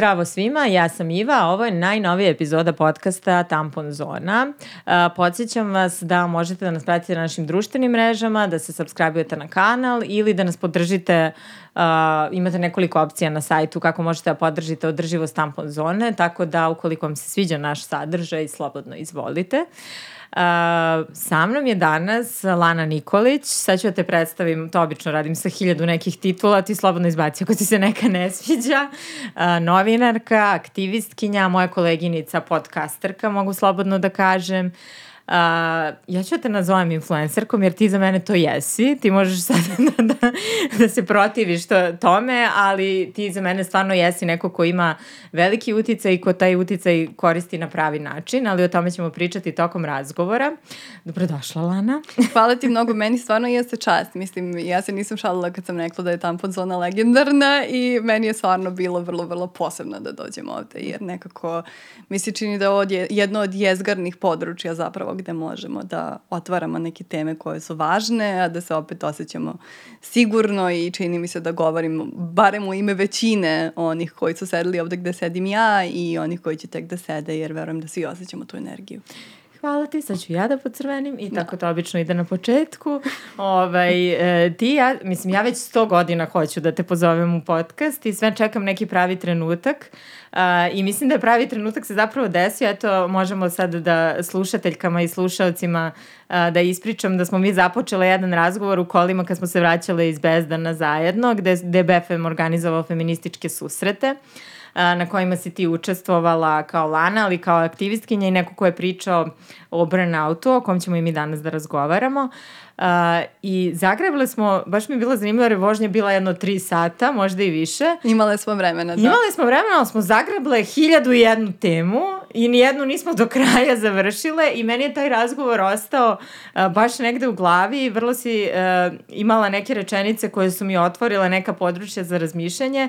Zdravo svima, ja sam Iva, a ovo je najnovija epizoda podcasta Tampon Zona. Podsjećam vas da možete da nas pratite na našim društvenim mrežama, da se subscribe-ujete na kanal ili da nas podržite imate nekoliko opcija na sajtu kako možete da podržite održivost tampon zone, tako da ukoliko vam se sviđa naš sadržaj, slobodno izvolite. Uh, Sa mnom je danas Lana Nikolić, sad ću da te predstavim, to obično radim sa hiljadu nekih titula, ti slobodno izbaci ako ti se neka ne sviđa. Uh, novinarka, aktivistkinja, moja koleginica, podcasterka, mogu slobodno da kažem. Uh, Uh, ja ću te nazovem influencerkom jer ti za mene to jesi. Ti možeš sad da, da, da se protiviš to, tome, ali ti za mene stvarno jesi neko ko ima veliki uticaj i ko taj uticaj koristi na pravi način, ali o tome ćemo pričati tokom razgovora. Dobrodošla, Lana. Hvala ti mnogo, meni stvarno jeste čast. Mislim, ja se nisam šalila kad sam rekla da je tampon zona legendarna i meni je stvarno bilo vrlo, vrlo posebno da dođem ovde, jer nekako mi se čini da je jedno od jezgarnih područja zapravo gde možemo da otvaramo neke teme koje su važne, a da se opet osjećamo sigurno i čini mi se da govorim barem u ime većine onih koji su sedeli ovde gde sedim ja i onih koji će tek da sede, jer verujem da svi osjećamo tu energiju hvala ti, sad ću ja da pocrvenim i tako to obično ide na početku. Ovaj, e, ti ja, mislim, ja već sto godina hoću da te pozovem u podcast i sve čekam neki pravi trenutak. I mislim da je pravi trenutak se zapravo desio, eto možemo sad da slušateljkama i slušalcima da ispričam da smo mi započele jedan razgovor u kolima kad smo se vraćale iz Bezdana zajedno, gde, gde BFM organizovao feminističke susrete. Uh, na kojima si ti učestvovala kao Lana, ali kao aktivistkinja i neko ko je pričao o burnoutu, o kom ćemo i mi danas da razgovaramo. Uh, I zagrebali smo, baš mi je bilo zanimljivo jer je vožnja bila jedno tri sata, možda i više. Imale smo vremena, da. Imale smo vremena, ali smo zagrebale hiljadu i jednu temu i nijednu nismo do kraja završile i meni je taj razgovor ostao uh, baš negde u glavi i vrlo si uh, imala neke rečenice koje su mi otvorile neka područja za razmišljanje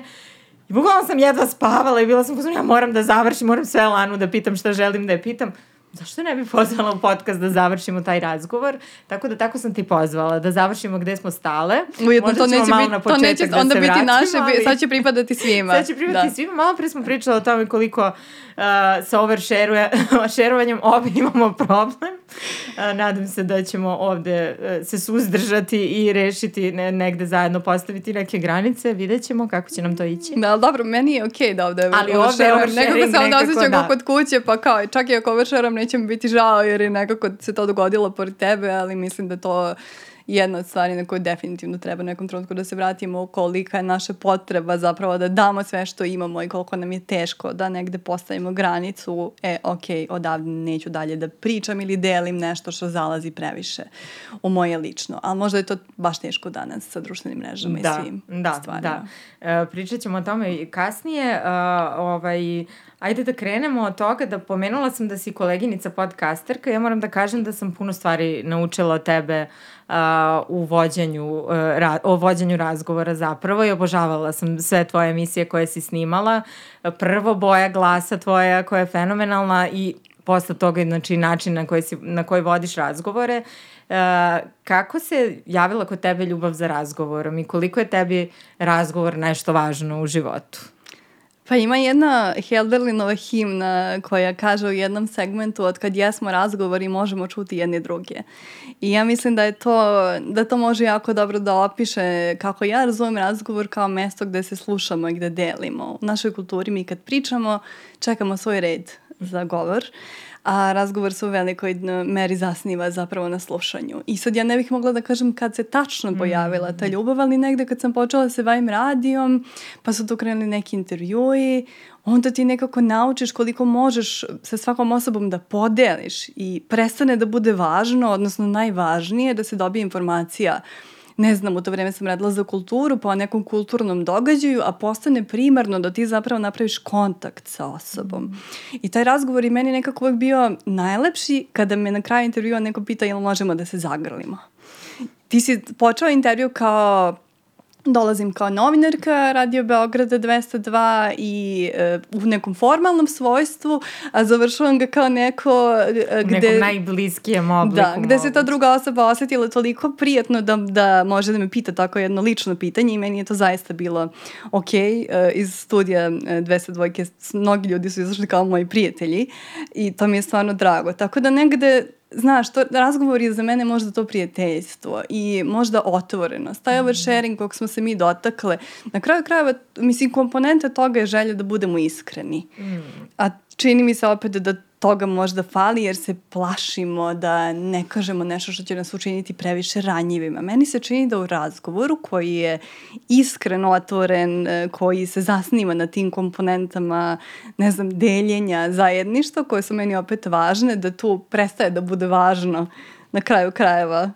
I bukvalno sam jedva spavala i bila sam pozvana, ja moram da završim, moram sve Lanu da pitam šta želim da je pitam. Zašto ne bi pozvala u podcast da završimo taj razgovor? Tako da tako sam ti pozvala, da završimo gde smo stale. Ujedno, Možda to neće biti, to neće da onda biti naše, ali... sad će pripadati svima. Sad će pripadati da. svima. Malo pre smo pričali o tome koliko uh, sa oversharovanjem ovdje imamo problem. Nadam se da ćemo ovde uh, se suzdržati i rešiti ne, negde zajedno postaviti neke granice. Vidjet ćemo kako će nam to ići. Da, dobro, meni je okej okay da ovde ali ovde. Nekako se ovde osjećam da. kod kuće, pa kao, čak i ako oversharujem, neće mi biti žao jer je nekako se to dogodilo pored tebe, ali mislim da to jedna od stvari na koju definitivno treba nekom trenutku da se vratimo kolika je naša potreba zapravo da damo sve što imamo i koliko nam je teško da negde postavimo granicu, e, ok, odavde neću dalje da pričam ili delim nešto što zalazi previše u moje lično. Ali možda je to baš teško danas sa društvenim mrežama da, i svim da, stvarima. Da, e, pričat ćemo o tome i kasnije. Uh, ovaj, Ajde da krenemo od toga da pomenula sam da si koleginica podcasterka. Ja moram da kažem da sam puno stvari naučila od tebe uh, u vođenju, uh, o vođenju razgovora zapravo i obožavala sam sve tvoje emisije koje si snimala. Prvo boja glasa tvoja koja je fenomenalna i posle toga znači način na koji, si, na koji vodiš razgovore. Uh, kako se javila kod tebe ljubav za razgovorom i koliko je tebi razgovor nešto važno u životu? Pa ima jedna Helderlinova himna koja kaže u jednom segmentu od kad jesmo razgovori možemo čuti jedne druge. I ja mislim da je to, da to može jako dobro da opiše kako ja razumem razgovor kao mesto gde se slušamo i gde delimo. U našoj kulturi mi kad pričamo čekamo svoj red za govor. Uh, a razgovor se u velikoj meri zasniva zapravo na slušanju. I sad ja ne bih mogla da kažem kad se tačno pojavila ta mm. ljubav, ali negde kad sam počela se bavim radijom, pa su tu krenuli neki intervjui, onda ti nekako naučiš koliko možeš sa svakom osobom da podeliš i prestane da bude važno, odnosno najvažnije da se dobije informacija uh, ne znam, u to vreme sam radila za kulturu, pa o nekom kulturnom događaju, a postane primarno da ti zapravo napraviš kontakt sa osobom. I taj razgovor i meni nekako uvek bio najlepši kada me na kraju intervjua neko pita jel možemo da se zagrlimo. Ti si počeo intervju kao dolazim kao novinarka Radio Beograda 202 i uh, u nekom formalnom svojstvu, a završavam ga kao neko uh, gde... Nekom najbliskijem obliku. Da, gde se ta druga osoba osetila toliko prijatno da, da može da me pita tako jedno lično pitanje i meni je to zaista bilo ok. Uh, iz studija 202 mnogi ljudi su izašli kao moji prijatelji i to mi je stvarno drago. Tako da negde znaš, to, razgovor je za mene možda to prijateljstvo i možda otvorenost. Taj oversharing kog smo se mi dotakle, na kraju krajeva, mislim, komponente toga je želja da budemo iskreni. Mm. A čini mi se opet da toga možda fali jer se plašimo da ne kažemo nešto što će nas učiniti previše ranjivima. Meni se čini da u razgovoru koji je iskren, otvoren, e, koji se zasniva na tim komponentama, ne znam, deljenja, zajedništva koje su meni opet važne, da tu prestaje da bude važno na kraju krajeva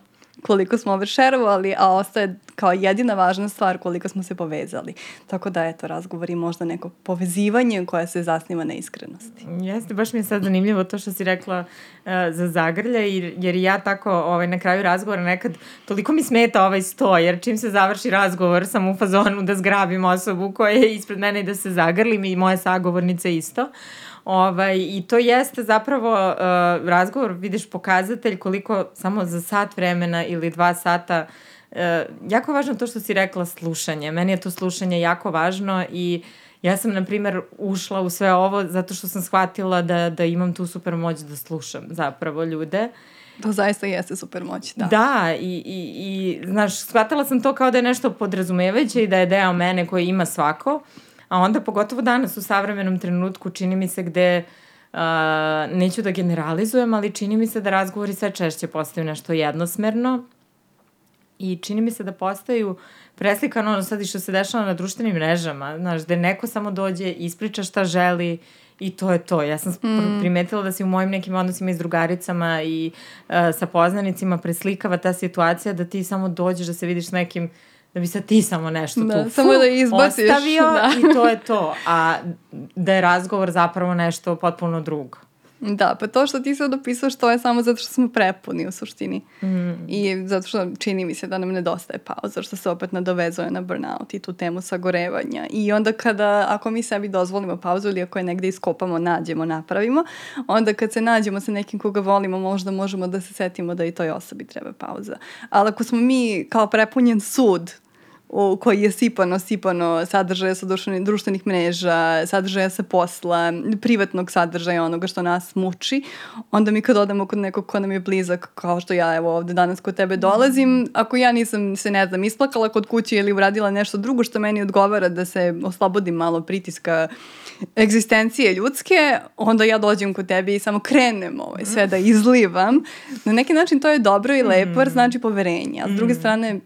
koliko smo overshareovali, a ostaje kao jedina važna stvar koliko smo se povezali. Tako da, eto, razgovor je možda neko povezivanje koje se zasniva na iskrenosti. Jeste, baš mi je sad zanimljivo to što si rekla uh, za zagrlje, jer ja tako ovaj, na kraju razgovora nekad toliko mi smeta ovaj sto, jer čim se završi razgovor sam u fazonu da zgrabim osobu koja je ispred mene i da se zagrlim i moje sagovornice isto. Ovaj, I to jeste zapravo uh, razgovor, vidiš pokazatelj koliko samo za sat vremena ili dva sata uh, jako važno to što si rekla slušanje. Meni je to slušanje jako važno i ja sam, na primer, ušla u sve ovo zato što sam shvatila da, da imam tu super moć da slušam zapravo ljude. To zaista jeste super moć, da. Da, i, i, i znaš, shvatila sam to kao da je nešto podrazumevajuće i da je deo mene koji ima svako. A onda pogotovo danas u savremenom trenutku čini mi se gde uh, neću da generalizujem, ali čini mi se da razgovori sve češće postaju nešto jednosmerno i čini mi se da postaju preslikano ono sad i što se dešava na društvenim mrežama, znaš, gde neko samo dođe, ispriča šta želi i to je to. Ja sam mm. primetila da se u mojim nekim odnosima i s drugaricama i uh, sa poznanicima preslikava ta situacija da ti samo dođeš da se vidiš s nekim uh, da bi sad ti samo nešto da, tu samo da izbaciš, ostavio da. i to je to. A da je razgovor zapravo nešto potpuno drugo. Da, pa to što ti sad opisao što je samo zato što smo prepuni u suštini. Mm. I zato što čini mi se da nam nedostaje pauza, što se opet nadovezuje na burnout i tu temu sagorevanja. I onda kada, ako mi sebi dozvolimo pauzu ili ako je negde iskopamo, nađemo, napravimo, onda kad se nađemo sa nekim koga volimo, možda možemo da se setimo da i toj osobi treba pauza. Ali ako smo mi kao prepunjen sud u koji je sipano, sipano sadržaja sa društvenih, društvenih mreža, sadržaja sa posla, privatnog sadržaja onoga što nas muči, onda mi kad odemo kod nekog ko nam je blizak, kao što ja evo ovde danas kod tebe dolazim, ako ja nisam se, ne znam, isplakala kod kuće ili uradila nešto drugo što meni odgovara da se oslobodim malo pritiska egzistencije ljudske, onda ja dođem kod tebe i samo krenem ovaj, sve da izlivam. Na neki način to je dobro i lepo, jer znači poverenje. A s druge mm. strane,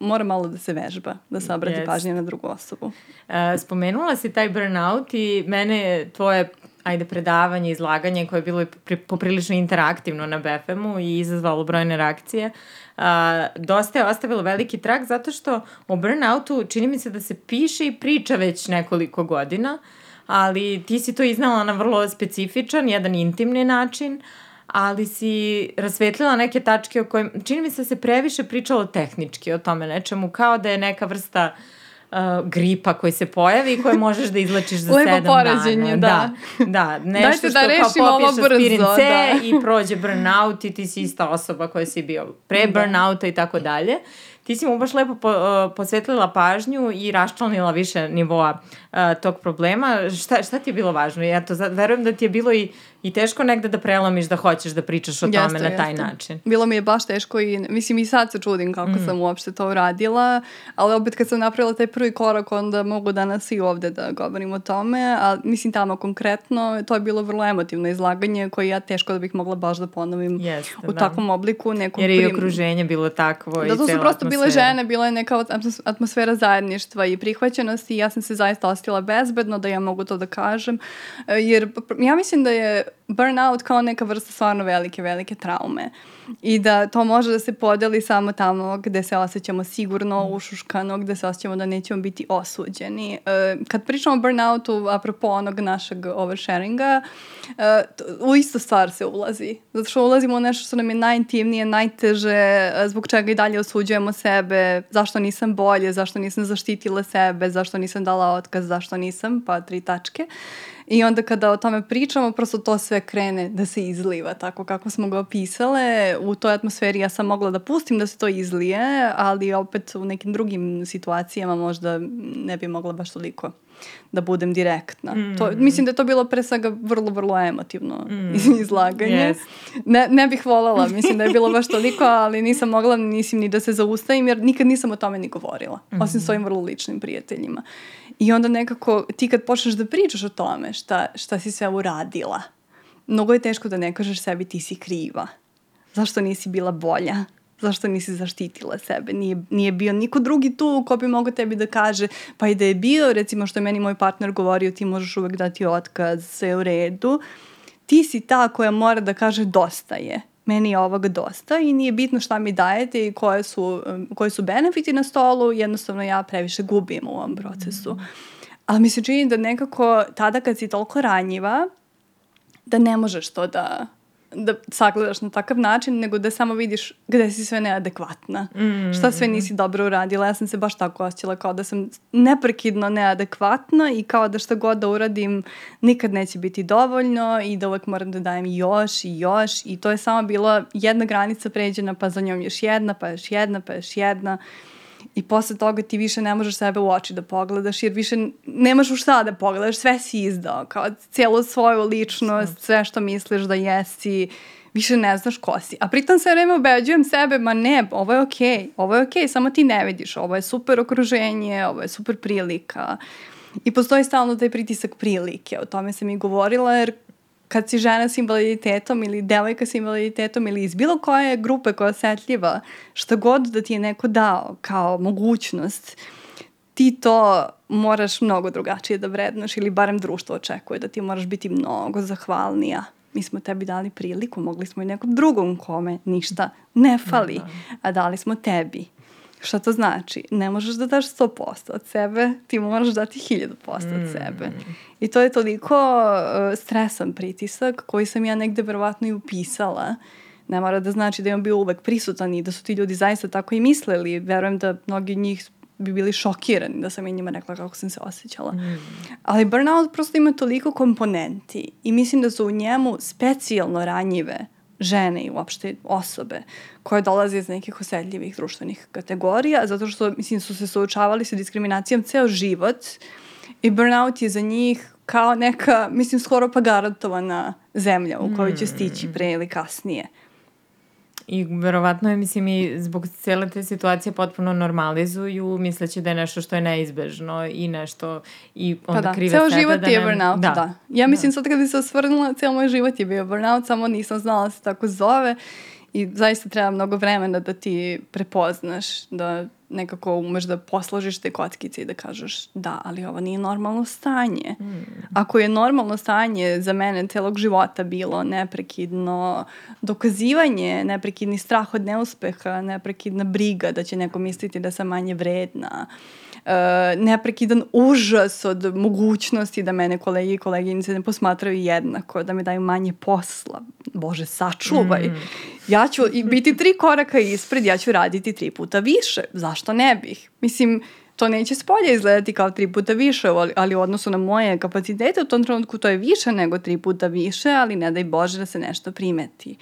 mora malo da se vežba, da se obrati yes. pažnje na drugu osobu. Uh, spomenula si taj burnout i mene tvoje ajde, predavanje, izlaganje koje je bilo pri, poprilično interaktivno na BFM-u i izazvalo brojne reakcije, uh, dosta je ostavilo veliki trak zato što o burnoutu čini mi se da se piše i priča već nekoliko godina, ali ti si to iznala na vrlo specifičan, jedan intimni način, uh, ali si rasvetlila neke tačke o kojim, čini mi se da se previše pričalo tehnički o tome nečemu, kao da je neka vrsta uh, gripa koji se pojavi i koje možeš da izlačiš za Lepo sedam porađenje, dana. Da, da. Nešto da što kao popiš aspirin C da. i prođe burnout i ti si ista osoba koja si bio pre da. burnouta i tako dalje. Ti si mu baš lepo po, uh, posvetlila pažnju i raščlanila više nivoa uh, tog problema. Šta, šta ti je bilo važno? Ja to verujem da ti je bilo i I teško negde da prelomiš da hoćeš da pričaš o tome jeste, na taj jeste. način. Bilo mi je baš teško i mislim i sad se čudim kako mm. sam uopšte to uradila, ali opet kad sam napravila taj prvi korak onda mogu danas i ovde da govorim o tome, a mislim tamo konkretno to je bilo vrlo emotivno izlaganje koje ja teško da bih mogla baš da ponovim jeste, u da. takvom obliku. Nekom Jer je i okruženje bilo takvo da, i to su prosto atmosfera. bile žene, bila je neka atmosfera zajedništva i prihvaćenosti i ja sam se zaista ostila bezbedno da ja mogu to da kažem, jer ja mislim da je burnout kao neka vrsta stvarno velike, velike traume i da to može da se podeli samo tamo gde se osjećamo sigurno, ušuškano, gde se osjećamo da nećemo biti osuđeni. E, kad pričamo o burnoutu, apropo onog našeg oversharinga, e, u istu stvar se ulazi. Zato što ulazimo u nešto što nam je najintimnije, najteže, e, zbog čega i dalje osuđujemo sebe, zašto nisam bolje, zašto nisam zaštitila sebe, zašto nisam dala otkaz, zašto nisam, pa tri tačke. I onda kada o tome pričamo, prosto to sve krene da se izliva tako kako smo ga opisale. U toj atmosferi ja sam mogla da pustim da se to izlije, ali opet u nekim drugim situacijama možda ne bi mogla baš toliko da budem direktna. Mm. To, mislim da je to bilo pre svega vrlo, vrlo emotivno mm. izlaganje. Yes. Ne, ne bih voljela, mislim da je bilo baš toliko, ali nisam mogla nisim ni da se zaustavim jer nikad nisam o tome ni govorila, mm. osim svojim vrlo ličnim prijateljima. I onda nekako ti kad počneš da pričaš o tome šta, šta si sve uradila, mnogo je teško da ne kažeš sebi ti si kriva. Zašto nisi bila bolja? zašto nisi zaštitila sebe? Nije, nije bio niko drugi tu ko bi mogao tebi da kaže, pa i da je bio, recimo što je meni moj partner govorio, ti možeš uvek dati otkaz, sve u redu. Ti si ta koja mora da kaže dosta je meni je ovoga dosta i nije bitno šta mi dajete i koje su, koji su benefiti na stolu, jednostavno ja previše gubim u ovom procesu. Mm. Ali mi se čini da nekako tada kad si toliko ranjiva, da ne možeš to da da sagledaš na takav način, nego da samo vidiš gde si sve neadekvatna. Mm, šta sve nisi dobro uradila. Ja sam se baš tako osjećala kao da sam neprekidno neadekvatna i kao da šta god da uradim nikad neće biti dovoljno i da uvek moram da dajem još i još i to je samo bila jedna granica pređena pa za njom još jedna, pa još jedna, pa još jedna. I posle toga ti više ne možeš sebe u oči da pogledaš, jer više nemaš u šta da pogledaš, sve si izdao, kao cijelu svoju ličnost, sve što misliš da jesi, više ne znaš ko si. A pritom sve vreme obeđujem sebe, ma ne, ovo je okej, okay, ovo je okej, okay, samo ti ne vidiš, ovo je super okruženje, ovo je super prilika. I postoji stalno taj pritisak prilike, o tome sam i govorila, jer kad si žena s invaliditetom ili devojka s invaliditetom ili iz bilo koje grupe koja je osetljiva, šta god da ti je neko dao kao mogućnost, ti to moraš mnogo drugačije da vrednoš ili barem društvo očekuje da ti moraš biti mnogo zahvalnija. Mi smo tebi dali priliku, mogli smo i nekom drugom kome ništa ne fali, da, da. a dali smo tebi. Šta to znači? Ne možeš da daš 100% od sebe, ti moraš dati 1000% od mm. sebe. I to je toliko uh, stresan pritisak koji sam ja negde verovatno i upisala. Ne mora da znači da je on bio uvek prisutan i da su ti ljudi zaista tako i mislili. Verujem da mnogi njih bi bili šokirani da sam i njima rekla kako sam se osjećala. Mm. Ali burnout prosto ima toliko komponenti i mislim da su u njemu specijalno ranjive žene i uopšte osobe koje dolaze iz nekih osedljivih društvenih kategorija, zato što, mislim, su se suočavali sa diskriminacijom ceo život i burnout je za njih kao neka, mislim, skoro pa garantovana zemlja u kojoj će stići pre ili kasnije. I verovatno je, mislim, i zbog cele te situacije potpuno normalizuju, misleći da je nešto što je neizbežno i nešto i onda pa da. krive Ceo sebe. život da je burnout, da. da. Ja mislim da. sad kad bi se osvrnula, ceo moj život je bio burnout, samo nisam znala da se tako zove i zaista treba mnogo vremena da ti prepoznaš, da nekako umeš da posložiš te kockice i da kažeš da, ali ovo nije normalno stanje. Mm. Ako je normalno stanje za mene celog života bilo neprekidno dokazivanje, neprekidni strah od neuspeha, neprekidna briga da će neko misliti da sam manje vredna, uh, neprekidan užas od mogućnosti da mene kolegi i koleginice ne posmatraju jednako, da mi daju manje posla. Bože, sačuvaj. Mm. Ja ću biti tri koraka ispred, ja ću raditi tri puta više. Zašto ne bih? Mislim, to neće s polja izgledati kao tri puta više, ali u odnosu na moje kapacitete u tom trenutku to je više nego tri puta više, ali ne daj Bože da se nešto primeti.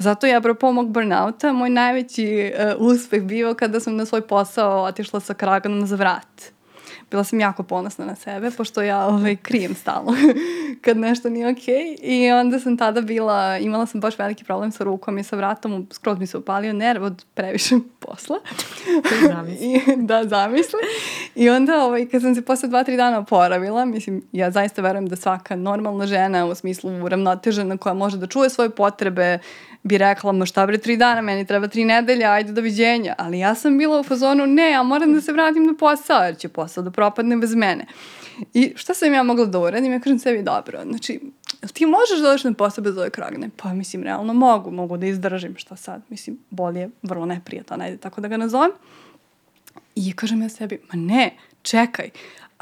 Zato je, apropo mog burnouta, moj najveći uh, uspeh bio kada sam na svoj posao otišla sa kraganom za vrat. Bila sam jako ponosna na sebe, pošto ja ovaj, krijem stalno kad nešto nije okej. Okay. I onda sam tada bila, imala sam baš veliki problem sa rukom i sa vratom, skroz mi se upalio nerv od previše posla. I, da, zamisli. I onda, ovaj, kad sam se posle dva, tri dana oporavila, mislim, ja zaista verujem da svaka normalna žena, u smislu uravnotežena, koja može da čuje svoje potrebe, bi rekla, ma šta bre tri dana, meni treba tri nedelje, ajde doviđenja. Ali ja sam bila u fazonu, ne, ja moram da se vratim na posao, jer će posao da propadne bez mene. I šta sam ja mogla da uradim? Ja kažem sebi, dobro, znači, ti možeš da odeš na posao bez ove kragne? Pa mislim, realno mogu, mogu da izdržim, šta sad? Mislim, bol je vrlo neprijatan, ajde tako da ga nazovem. I kažem ja sebi, ma ne, čekaj,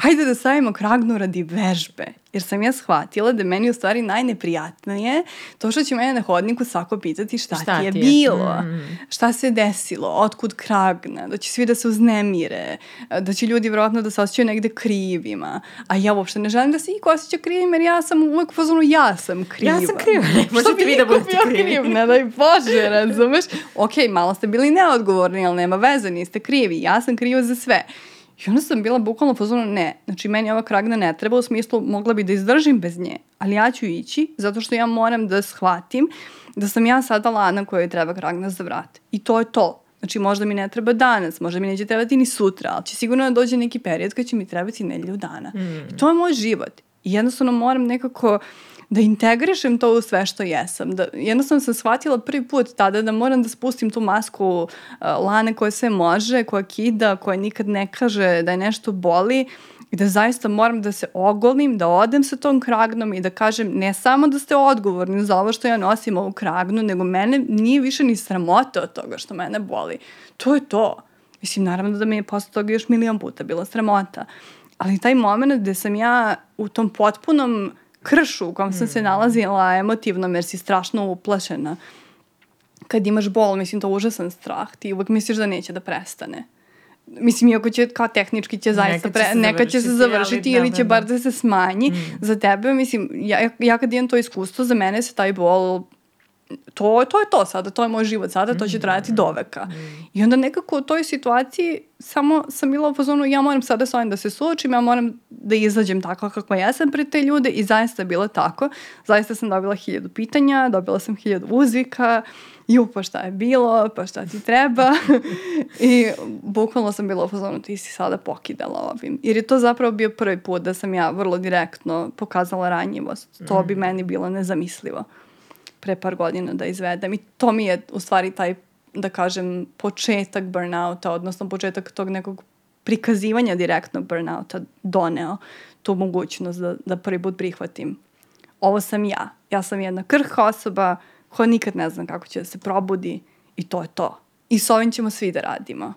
ajde da stavimo kragnu radi vežbe. Jer sam ja shvatila da meni u stvari najneprijatnije to što će mene na hodniku svako pitati šta, šta ti je, ti je? bilo, mm. šta se desilo, otkud kragna, da će svi da se uznemire, da će ljudi vjerojatno da se osjećaju negde krivima. A ja uopšte ne želim da se iko osjeća krivim jer ja sam uvek pozvanu ja sam kriva. Ja sam kriva, ne možete vi da budete krivi. Kriv, ne daj Bože, razumeš? Ok, malo ste bili neodgovorni, ali nema veze, niste krivi. Ja sam kriva za sve. I onda sam bila bukvalno pozvana, ne, znači meni ova kragna ne treba, u smislu mogla bi da izdržim bez nje, ali ja ću ići zato što ja moram da shvatim da sam ja sada lana kojoj treba kragna za vrat. I to je to. Znači možda mi ne treba danas, možda mi neće trebati ni sutra, ali će sigurno da dođe neki period kad će mi trebati nedelju dana. Mm. I to je moj život. I jednostavno moram nekako da integrišem to u sve što jesam. Da, jednostavno sam shvatila prvi put tada da moram da spustim tu masku uh, lane koja sve može, koja kida, koja nikad ne kaže da je nešto boli i da zaista moram da se ogolim, da odem sa tom kragnom i da kažem ne samo da ste odgovorni za ovo što ja nosim ovu kragnu, nego mene nije više ni sramota od toga što mene boli. To je to. Mislim, naravno da mi je posle toga još milion puta bila sramota. Ali taj moment gde sam ja u tom potpunom kršu u kom sam mm. se nalazila emotivno jer si strašno uplašena. Kad imaš bol, mislim, to je užasan strah. Ti uvek misliš da neće da prestane. Mislim, iako će, kao tehnički će zaista, neka će, pre, neka će se završiti ili, ili će da, bar da se smanji. Mm. Za tebe, mislim, ja, ja kad imam to iskustvo, za mene se taj bol to, to je to sada, to je moj život sada, to će trajati do veka. Mm. I onda nekako u toj situaciji samo sam bila u fazonu, ja moram sada s ovim da se suočim, ja moram da izađem tako kako ja sam pred te ljude i zaista je bilo tako. Zaista sam dobila hiljadu pitanja, dobila sam hiljadu uzvika, ju, pa šta je bilo, pa šta ti treba. I bukvalno sam bila u fazonu, ti si sada pokidala ovim. Jer je to zapravo bio prvi put da sam ja vrlo direktno pokazala ranjivost. To bi mm. meni bilo nezamislivo pre par godina da izvedem i to mi je u stvari taj da kažem početak burnouta odnosno početak tog nekog prikazivanja direktnog burnouta doneo tu mogućnost da, da prvi put prihvatim. Ovo sam ja. Ja sam jedna krhka osoba koja nikad ne znam kako će da se probudi i to je to. I s ovim ćemo svi da radimo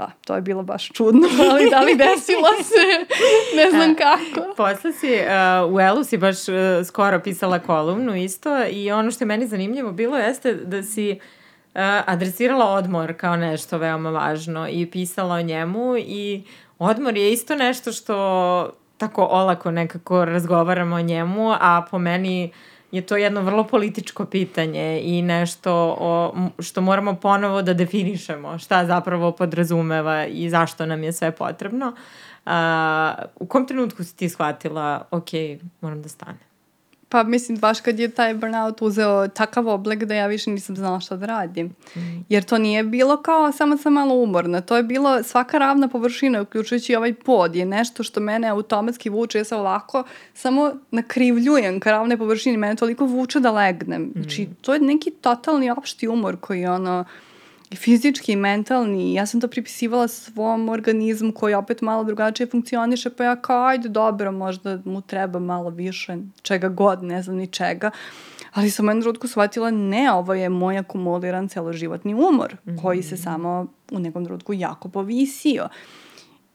da, to je bilo baš čudno, ali da li desilo se, ne znam kako. Posle si, uh, u Elu si baš uh, skoro pisala kolumnu isto i ono što je meni zanimljivo bilo jeste da si uh, adresirala odmor kao nešto veoma važno i pisala o njemu i odmor je isto nešto što tako olako nekako razgovaramo o njemu, a po meni uh, je to jedno vrlo političko pitanje i nešto o, što moramo ponovo da definišemo šta zapravo podrazumeva i zašto nam je sve potrebno. Uh, u kom trenutku si ti shvatila, ok, moram da stanem? Pa mislim, baš kad je taj burnout uzeo takav oblik da ja više nisam znala šta da radim. Mm. Jer to nije bilo kao samo sam malo umorna. To je bilo svaka ravna površina, uključujući ovaj pod, je nešto što mene automatski vuče. Ja se ovako samo nakrivljujem ka ravne površine. Mene toliko vuče da legnem. Znači, mm. to je neki totalni opšti umor koji ono fizički i mentalni. Ja sam to pripisivala svom organizmu koji opet malo drugačije funkcioniše, pa ja kao, ajde, dobro, možda mu treba malo više, čega god, ne znam ni čega. Ali sam u jednom trenutku shvatila, ne, ovo je moj akumuliran celoživotni umor, mm -hmm. koji se samo u nekom trenutku jako povisio.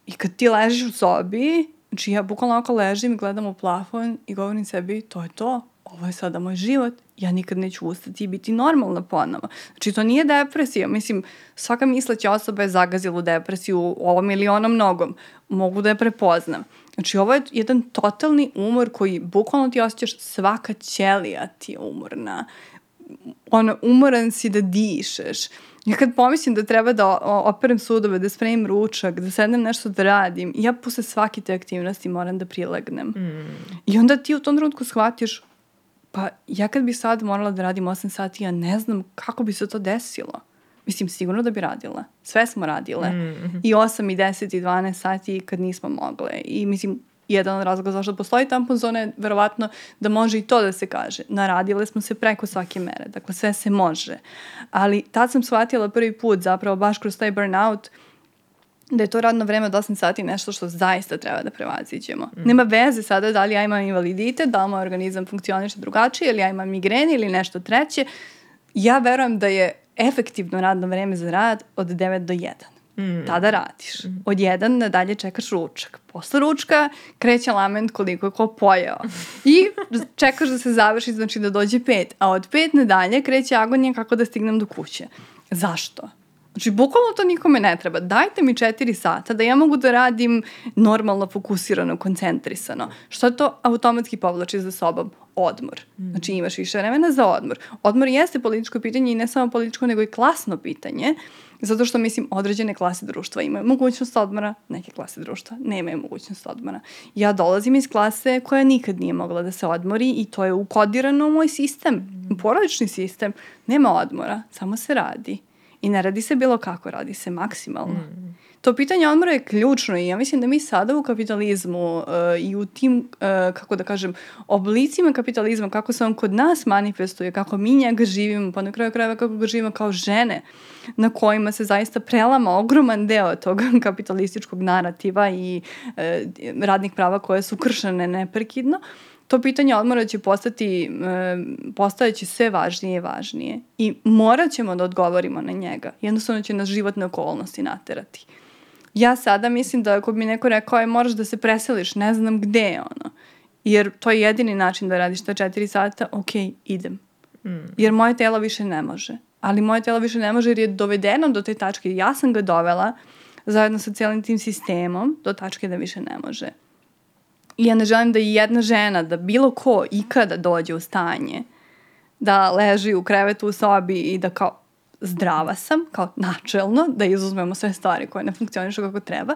I kad ti ležiš u sobi, znači ja bukvalno oko ležim i gledam u plafon i govorim sebi, to je to, ovo je sada moj život, ja nikad neću ustati i biti normalna ponovo. Znači, to nije depresija. Mislim, svaka misleća osoba je zagazila u depresiju ovom ili onom nogom. Mogu da je prepoznam. Znači, ovo je jedan totalni umor koji bukvalno ti osjećaš svaka ćelija ti je umorna. Ono, umoran si da dišeš. Ja kad pomislim da treba da operem sudove, da spremim ručak, da sednem nešto da radim, ja posle svake te aktivnosti moram da prilegnem. Mm. I onda ti u tom trenutku shvatiš, Pa ja kad bi sad morala da radim 8 sati, ja ne znam kako bi se to desilo. Mislim, sigurno da bi radila. Sve smo radile. Mm -hmm. I 8, i 10, i 12 sati kad nismo mogle. I mislim, jedan od razloga zašto postoji tampon zona je verovatno da može i to da se kaže. Naradile smo se preko svake mere. Dakle, sve se može. Ali tad sam shvatila prvi put zapravo baš kroz taj burnout da je to radno vreme od 8 sati nešto što zaista treba da prevaziđemo. Mm. Nema veze sada da li ja imam invaliditet, da li moj organizam funkcioniše drugačije, ili ja imam migreni ili nešto treće. Ja verujem da je efektivno radno vreme za rad od 9 do 1. Mm. Tada radiš. Mm. Od 1 nadalje čekaš ručak. Posle ručka kreće lament koliko je ko pojeo. I čekaš da se završi, znači da dođe 5. A od 5 nadalje kreće agonija kako da stignem do kuće. Zašto? Znači, bukvalno to nikome ne treba. Dajte mi četiri sata da ja mogu da radim normalno, fokusirano, koncentrisano. Što to automatski povlači za sobom? Odmor. Mm. Znači, imaš više vremena za odmor. Odmor jeste političko pitanje i ne samo političko, nego i klasno pitanje. Zato što, mislim, određene klase društva imaju mogućnost odmora, neke klase društva nemaju mogućnost odmora. Ja dolazim iz klase koja nikad nije mogla da se odmori i to je ukodirano u moj sistem, mm. porodični sistem. Nema odmora, samo se radi. I ne radi se bilo kako, radi se maksimalno. Mm. To pitanje odmora je ključno i ja mislim da mi sada u kapitalizmu uh, i u tim, uh, kako da kažem, oblicima kapitalizma, kako se on kod nas manifestuje, kako mi njega živimo, pa na kraju krajeva kako ga živimo kao žene, na kojima se zaista prelama ogroman deo tog kapitalističkog narativa i uh, radnih prava koje su kršene neprekidno. Uh, to pitanje odmora će postati, e, postajeći sve važnije i važnije. I morat ćemo da odgovorimo na njega. Jednostavno će nas životne okolnosti naterati. Ja sada mislim da ako bi neko rekao je moraš da se preseliš, ne znam gde je ono. Jer to je jedini način da radiš ta četiri sata, ok, idem. Mm. Jer moje telo više ne može. Ali moje telo više ne može jer je dovedeno do te tačke. Ja sam ga dovela zajedno sa celim tim sistemom do tačke da više ne može. I ja ne želim da i jedna žena, da bilo ko ikada dođe u stanje da leži u krevetu u sobi i da kao zdrava sam, kao načelno, da izuzmemo sve stvari koje ne funkcionišu kako treba,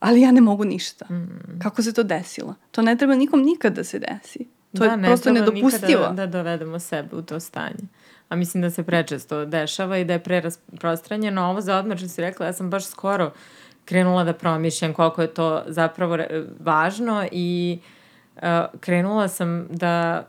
ali ja ne mogu ništa. Mm. Kako se to desilo? To ne treba nikom nikad da se desi. To da, je prosto ne nedopustivo. Da, da dovedemo sebe u to stanje. A mislim da se prečesto dešava i da je prerasprostranjeno. Ovo za odmah što si rekla, ja sam baš skoro uh, krenula da promišljam koliko je to zapravo važno i uh, krenula sam da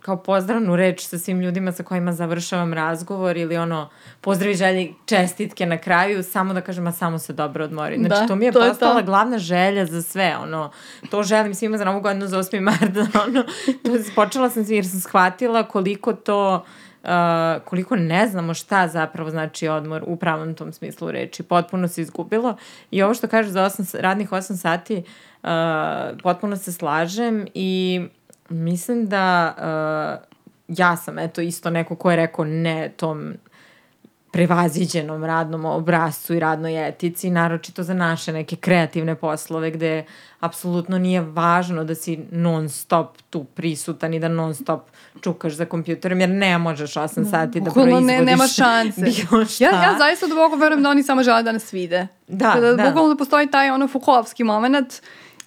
kao pozdravnu reč sa svim ljudima sa kojima završavam razgovor ili ono pozdravi želje čestitke na kraju, samo da kažem, a samo se dobro odmori. Znači, da, to mi je to postala je to. glavna želja za sve, ono, to želim svima za novu godinu za 8. marta, ono, to, počela sam jer sam shvatila koliko to uh, uh, koliko ne znamo šta zapravo znači odmor u pravom tom smislu reči. Potpuno se izgubilo i ovo što kaže za 8, radnih 8 sati uh, potpuno se slažem i mislim da uh, ja sam eto isto neko ko je rekao ne tom prevaziđenom radnom obrazcu i radnoj etici, naročito za naše neke kreativne poslove gde apsolutno nije važno da si non stop tu prisutan i da non stop čukaš za kompjuterom, jer ne možeš 8 mm, sati da proizvodiš ne, nema šanse. bilo šta. Ja, ja zaista duboko verujem da oni samo žele da nas vide. Da, Kada da. Bukvalno da postoji taj ono Fukovski moment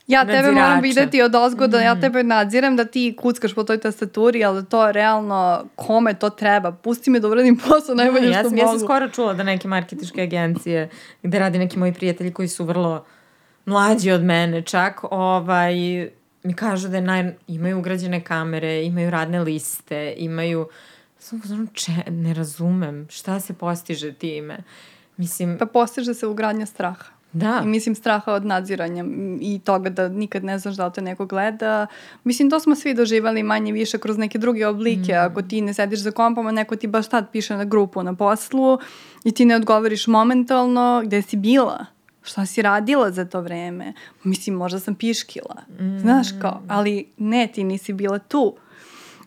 ja tebe moram videti od ozgo da ja mhm. tebe nadzirem da ti kuckaš po toj tastaturi, ali to realno kome to treba. Pusti me da uradim posao najbolje ja, što sam, mogu. Ja sam skoro čula da neke marketičke agencije gde radi neki moji prijatelji koji su vrlo mlađi od mene čak, ovaj, mi kažu da naj, imaju ugrađene kamere, imaju radne liste, imaju... Samo znam, če, ne razumem šta se postiže time. Mislim... Pa postiže se ugradnja straha. Da. I mislim straha od nadziranja i toga da nikad ne znaš da li te neko gleda. Mislim, to smo svi doživali manje više kroz neke druge oblike. Mm. Ako ti ne sediš za kompom, a neko ti baš tad piše na grupu na poslu i ti ne odgovoriš momentalno gde si bila šta si radila za to vreme? Mislim, možda sam piškila. Mm. Znaš kao, ali ne, ti nisi bila tu.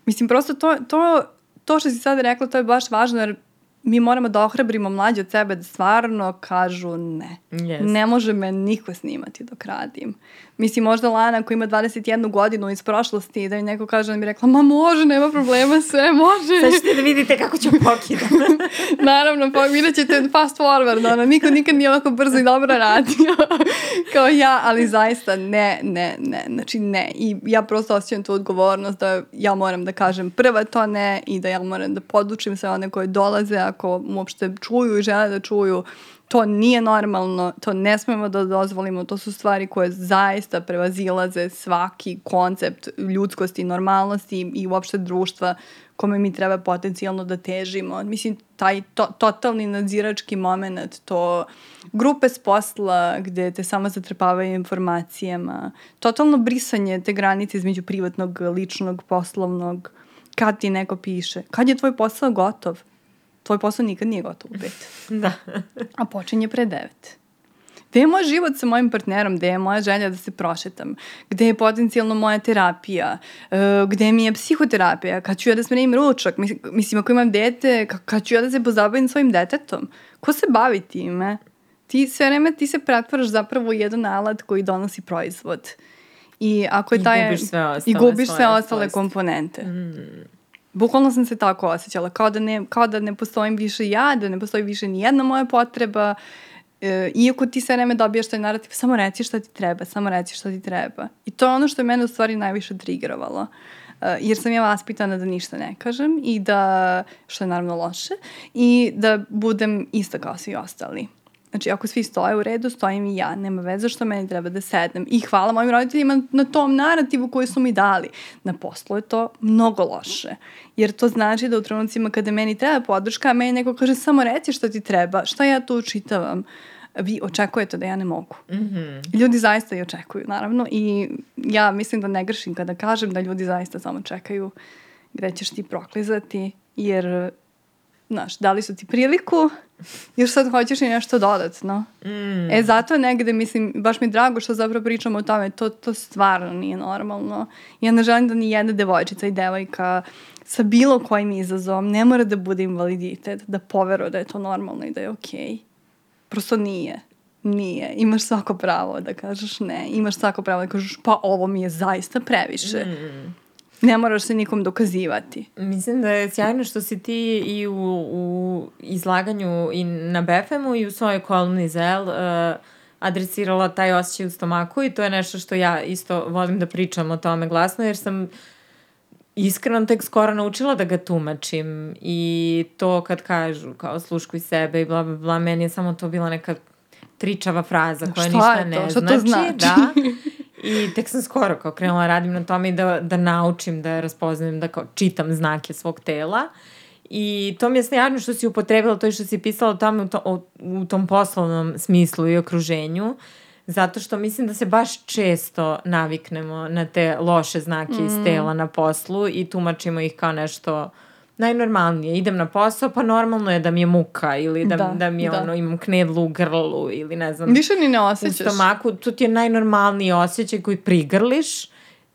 Mislim, prosto to, to, to što si sad rekla, to je baš važno, jer mi moramo da ohrabrimo mlađe od sebe da stvarno kažu ne. Yes. Ne može me niko snimati dok radim. Mislim, možda Lana koja ima 21 godinu iz prošlosti da mi neko kaže da mi rekla, ma može, nema problema, sve može. Sad ćete da vidite kako ću pokidati. Naravno, pa vidjet ćete fast forward, ono, niko nikad nije ovako brzo i dobro radio kao ja, ali zaista ne, ne, ne, znači ne. I ja prosto osjećam tu odgovornost da ja moram da kažem prva to ne i da ja moram da podučim sve one koje dolaze, ako uopšte čuju i žele da čuju, to nije normalno, to ne smemo da dozvolimo, to su stvari koje zaista prevazilaze svaki koncept ljudskosti, normalnosti i uopšte društva kome mi treba potencijalno da težimo. Mislim, taj to, totalni nadzirački moment, to grupe s posla gde te samo zatrpavaju informacijama, totalno brisanje te granice između privatnog, ličnog, poslovnog, kad ti neko piše, kad je tvoj posao gotov, tvoj posao nikad nije gotov u pet. Da. A počinje pre devet. Gde je moj život sa mojim partnerom? Gde je moja želja da se prošetam? Gde je potencijalno moja terapija? Uh, gde mi je psihoterapija? Kad ću ja da smenim ručak? Mislim, ako imam dete, kad ću ja da se pozabavim svojim detetom? Ko se bavi time? Ti sve vreme ti se pretvaraš zapravo u jedan alat koji donosi proizvod. I ako je taj... I gubiš sve ostale, I gubiš sve ostale komponente. Mm. Bukvalno sam se tako osjećala, kao da, ne, kao da ne postojim više ja, da ne postoji više ni jedna moja potreba, e, iako ti sve vreme dobijaš taj narativ, samo reci šta ti treba, samo reci šta ti treba. I to je ono što je mene u stvari najviše trigerovalo. E, jer sam ja vaspitana da ništa ne kažem i da, što je naravno loše, i da budem ista kao svi ostali. Znači, ako svi stoje u redu, stojim i ja. Nema veze što meni treba da sednem. I hvala mojim roditeljima na tom narativu koji su mi dali. Na poslu je to mnogo loše. Jer to znači da u trenucima kada meni treba podrška, a meni neko kaže samo reci što ti treba, šta ja tu učitavam vi očekujete da ja ne mogu. Mm -hmm. Ljudi zaista i očekuju, naravno. I ja mislim da ne grešim kada kažem da ljudi zaista samo čekaju gde ćeš ti proklizati, jer znaš, dali su ti priliku, još sad hoćeš i nešto dodatno. Mm. E, zato negde, mislim, baš mi drago što zapravo pričamo o tome, to, to stvarno nije normalno. Ja ne želim da ni jedna devojčica i devojka sa bilo kojim izazovom ne mora da bude invaliditet, da poveruje da je to normalno i da je okej. Okay. Prosto nije. Nije. Imaš svako pravo da kažeš ne. Imaš svako pravo da kažeš pa ovo mi je zaista previše. Mm. Ne moraš se nikom dokazivati. Mislim da je sjajno što si ti i u, u izlaganju i na BFM-u i u svojoj kolumni Zel uh, adresirala taj osjećaj u stomaku i to je nešto što ja isto volim da pričam o tome glasno jer sam iskreno tek skoro naučila da ga tumačim i to kad kažu kao sluškuj sebe i bla bla bla, meni je samo to bila neka tričava fraza koja Šta ništa ne Šta znači. To znači? Da. I tek sam skoro kao krenula radim na tome i da, da naučim, da raspoznajem, da kao čitam znake svog tela. I to mi je snijadno što si upotrebila to i što si pisala o tome u, to, u tom poslovnom smislu i okruženju. Zato što mislim da se baš često naviknemo na te loše znake mm. iz tela na poslu i tumačimo ih kao nešto najnormalnije. Idem na posao, pa normalno je da mi je muka ili da, da, da mi je da. ono, imam knedlu u grlu ili ne znam. Više ni ne osjećaš. U stomaku, to ti je najnormalniji osjećaj koji prigrliš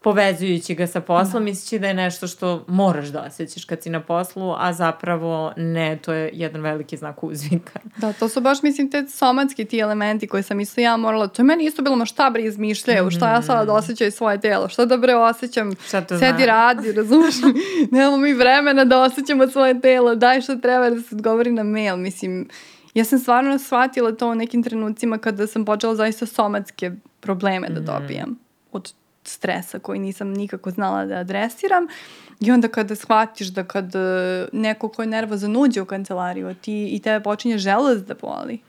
povezujući ga sa poslom, da. misleći da je nešto što moraš da osjećaš kad si na poslu, a zapravo ne, to je jedan veliki znak uzvika. Da, to su baš, mislim, te somatski ti elementi koje sam isto ja morala, to je meni isto bilo, ma šta bre izmišljaju, šta ja sada da osjećam svoje telo, šta da bre osjećam, sedi zna? radi, razumeš, nemamo mi vremena da osjećamo svoje telo, daj što treba da se odgovori na mail, mislim, ja sam stvarno shvatila to u nekim trenucima kada sam počela zaista somatske probleme da mhm. dobijam od stresa koji nisam nikako znala da adresiram. I onda kada shvatiš da kad e, neko ko je nervozan uđe u kancelariju, ti i tebe počinje želost da boli.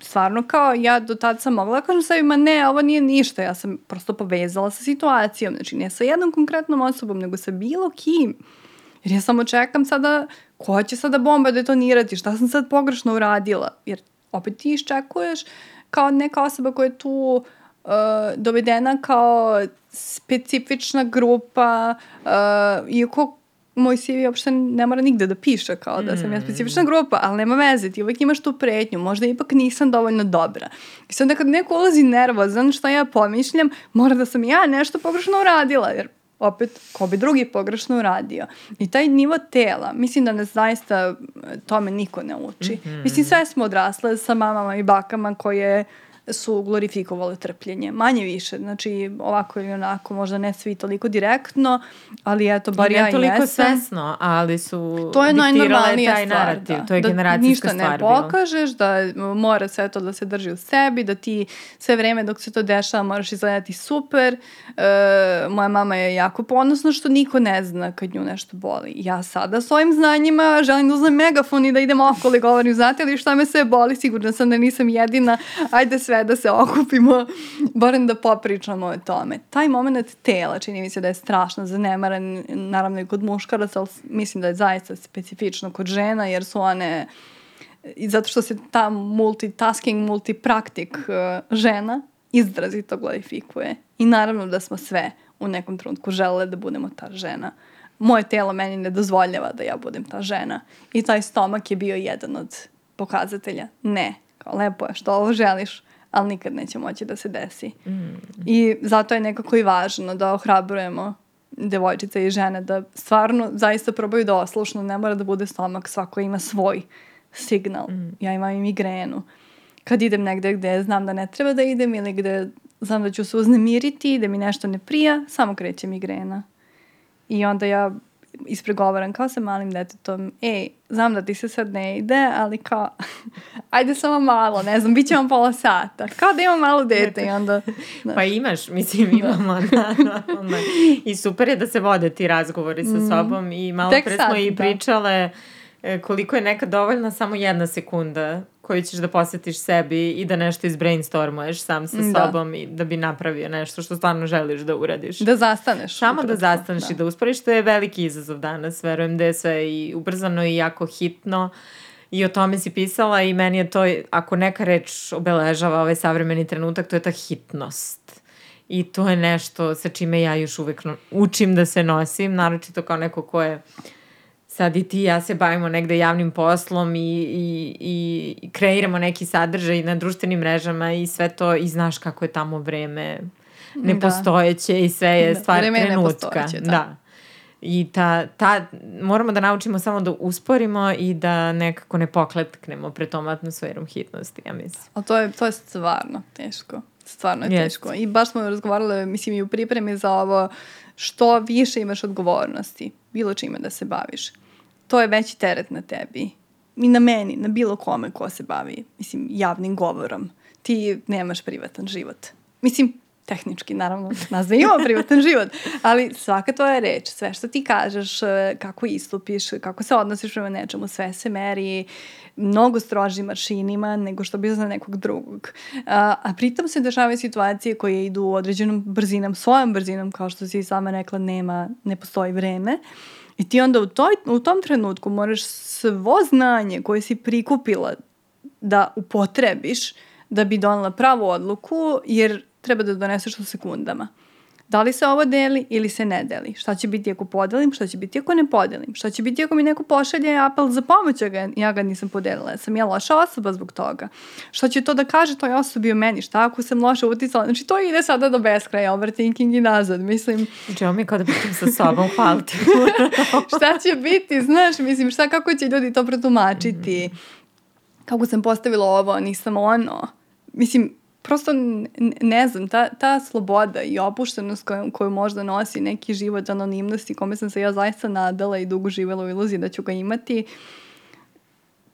Stvarno kao ja do tad sam mogla da kažem sebi, ma ne, ovo nije ništa, ja sam prosto povezala sa situacijom, znači ne sa jednom konkretnom osobom, nego sa bilo kim. Jer ja samo čekam sada, ko će sada bomba detonirati, šta sam sad pogrešno uradila, jer opet ti iščekuješ kao neka osoba koja je tu uh, uh, dovedena kao specifična grupa, uh, iako moj CV uopšte ne mora nigde da piše kao da sam ja mm. specifična grupa, ali nema veze, ti uvek imaš tu pretnju, možda ipak nisam dovoljno dobra. I sad kad neko ulazi nervozan, šta ja pomišljam, mora da sam ja nešto pogrešno uradila, jer opet, ko bi drugi pogrešno uradio. I taj nivo tela, mislim da nas zaista tome niko ne uči. Mm -hmm. Mislim, sve smo odrasle sa mamama i bakama koje su glorifikovale trpljenje. Manje više, znači ovako ili onako, možda ne svi toliko direktno, ali eto, bar I ja ne toliko jesam. svesno, ali su To je diktirale najnormalnija taj stvar, narativ. da. To je da generacijska ništa stvar ne bila. pokažeš, da mora sve to da se drži u sebi, da ti sve vreme dok se to dešava moraš izgledati super. E, moja mama je jako ponosna što niko ne zna kad nju nešto boli. Ja sada s ovim znanjima želim da uzmem megafon i da idem okolo i govorim, znate li šta me sve boli, sigurna sam da nisam jedina, ajde sve da se okupimo, barem da popričamo o tome. Taj moment tela čini mi se da je strašno zanemaran, naravno i kod muškaraca, ali mislim da je zaista specifično kod žena, jer su one i zato što se ta multitasking, multipraktik uh, žena izrazito glorifikuje. I naravno da smo sve u nekom trenutku želele da budemo ta žena. Moje telo meni ne dozvoljava da ja budem ta žena. I taj stomak je bio jedan od pokazatelja. Ne, kao lepo je što ovo želiš, ali nikad neće moći da se desi. Mm. I zato je nekako i važno da ohrabrujemo devojčice i žene da stvarno zaista probaju da oslušnu, ne mora da bude stomak, svako ima svoj signal. Mm. Ja imam i migrenu. Kad idem negde gde znam da ne treba da idem ili gde znam da ću se uznemiriti, da mi nešto ne prija, samo kreće migrena. I onda ja ispregovaram kao sa malim detetom, ej, znam da ti se sad ne ide, ali kao, ajde samo malo, ne znam, bit će vam pola sata. Kao da imam malo dete i onda... Da. Pa imaš, mislim, imamo. Da. Da, I super je da se vode ti razgovori sa sobom i malo Mm. Tek pre sad, smo i da. pričale e, koliko je nekad dovoljna samo jedna sekunda koju ćeš da posvetiš sebi i da nešto izbrainstormuješ sam sa Da. sobom i da bi napravio nešto što stvarno želiš da uradiš. Da zastaneš. Samo da ukratko, zastaneš i da usporiš, to je veliki izazov danas. Verujem da je sve i ubrzano i jako hitno. I o tome si pisala i meni je to, ako neka reč obeležava ovaj savremeni trenutak, to je ta hitnost. I to je nešto sa čime ja još uvek učim da se nosim, naročito kao neko ko je sad i ti i ja se bavimo negde javnim poslom i, i, i kreiramo neki sadržaj na društvenim mrežama i sve to i znaš kako je tamo vreme nepostojeće i sve je Da, stvar vreme je trenutka. nepostojeće, da. da. I ta, ta, moramo da naučimo samo da usporimo i da nekako ne pokletknemo pred tom atmosferom hitnosti, ja mislim. Ali to je, to je stvarno teško. Stvarno je Jest. teško. I baš smo razgovarale, mislim, i u pripremi za ovo, što više imaš odgovornosti, bilo čime da se baviš. To je veći teret na tebi. I na meni, na bilo kome ko se bavi, mislim, javnim govorom. Ti nemaš privatan život. Mislim, tehnički, naravno, nas da imamo privatan život, ali svaka tvoja reč, sve što ti kažeš, e, kako istupiš, kako se odnosiš prema nečemu, sve se meri mnogo strožim maršinima nego što bi za nekog drugog. A, a pritom se dešavaju situacije koje idu određenom brzinom, svojom brzinom, kao što si sama rekla, nema, ne postoji vreme. I ti onda u, toj, u tom trenutku moraš svo znanje koje si prikupila da upotrebiš da bi donela pravu odluku, jer treba da doneseš u sekundama. Da li se ovo deli ili se ne deli? Šta će biti ako podelim, šta će biti ako ne podelim? Šta će biti ako mi neko pošalje apel za pomoć, a ga, ja ga nisam podelila? Sam ja loša osoba zbog toga? Šta će to da kaže toj osobi o meni? Šta ako sam loše uticala? Znači to ide sada do beskraja, overthinking i nazad. Mislim, Znači, ovo mi je kao da pričam sa sobom, hvala ti. šta će biti, znaš, mislim, šta, kako će ljudi to protumačiti? Kako sam postavila ovo, nisam ono. Mislim, prosto ne znam, ta, ta sloboda i opuštenost koju, koju možda nosi neki život anonimnosti, kome sam se ja zaista nadala i dugo živela u iluziji da ću ga imati,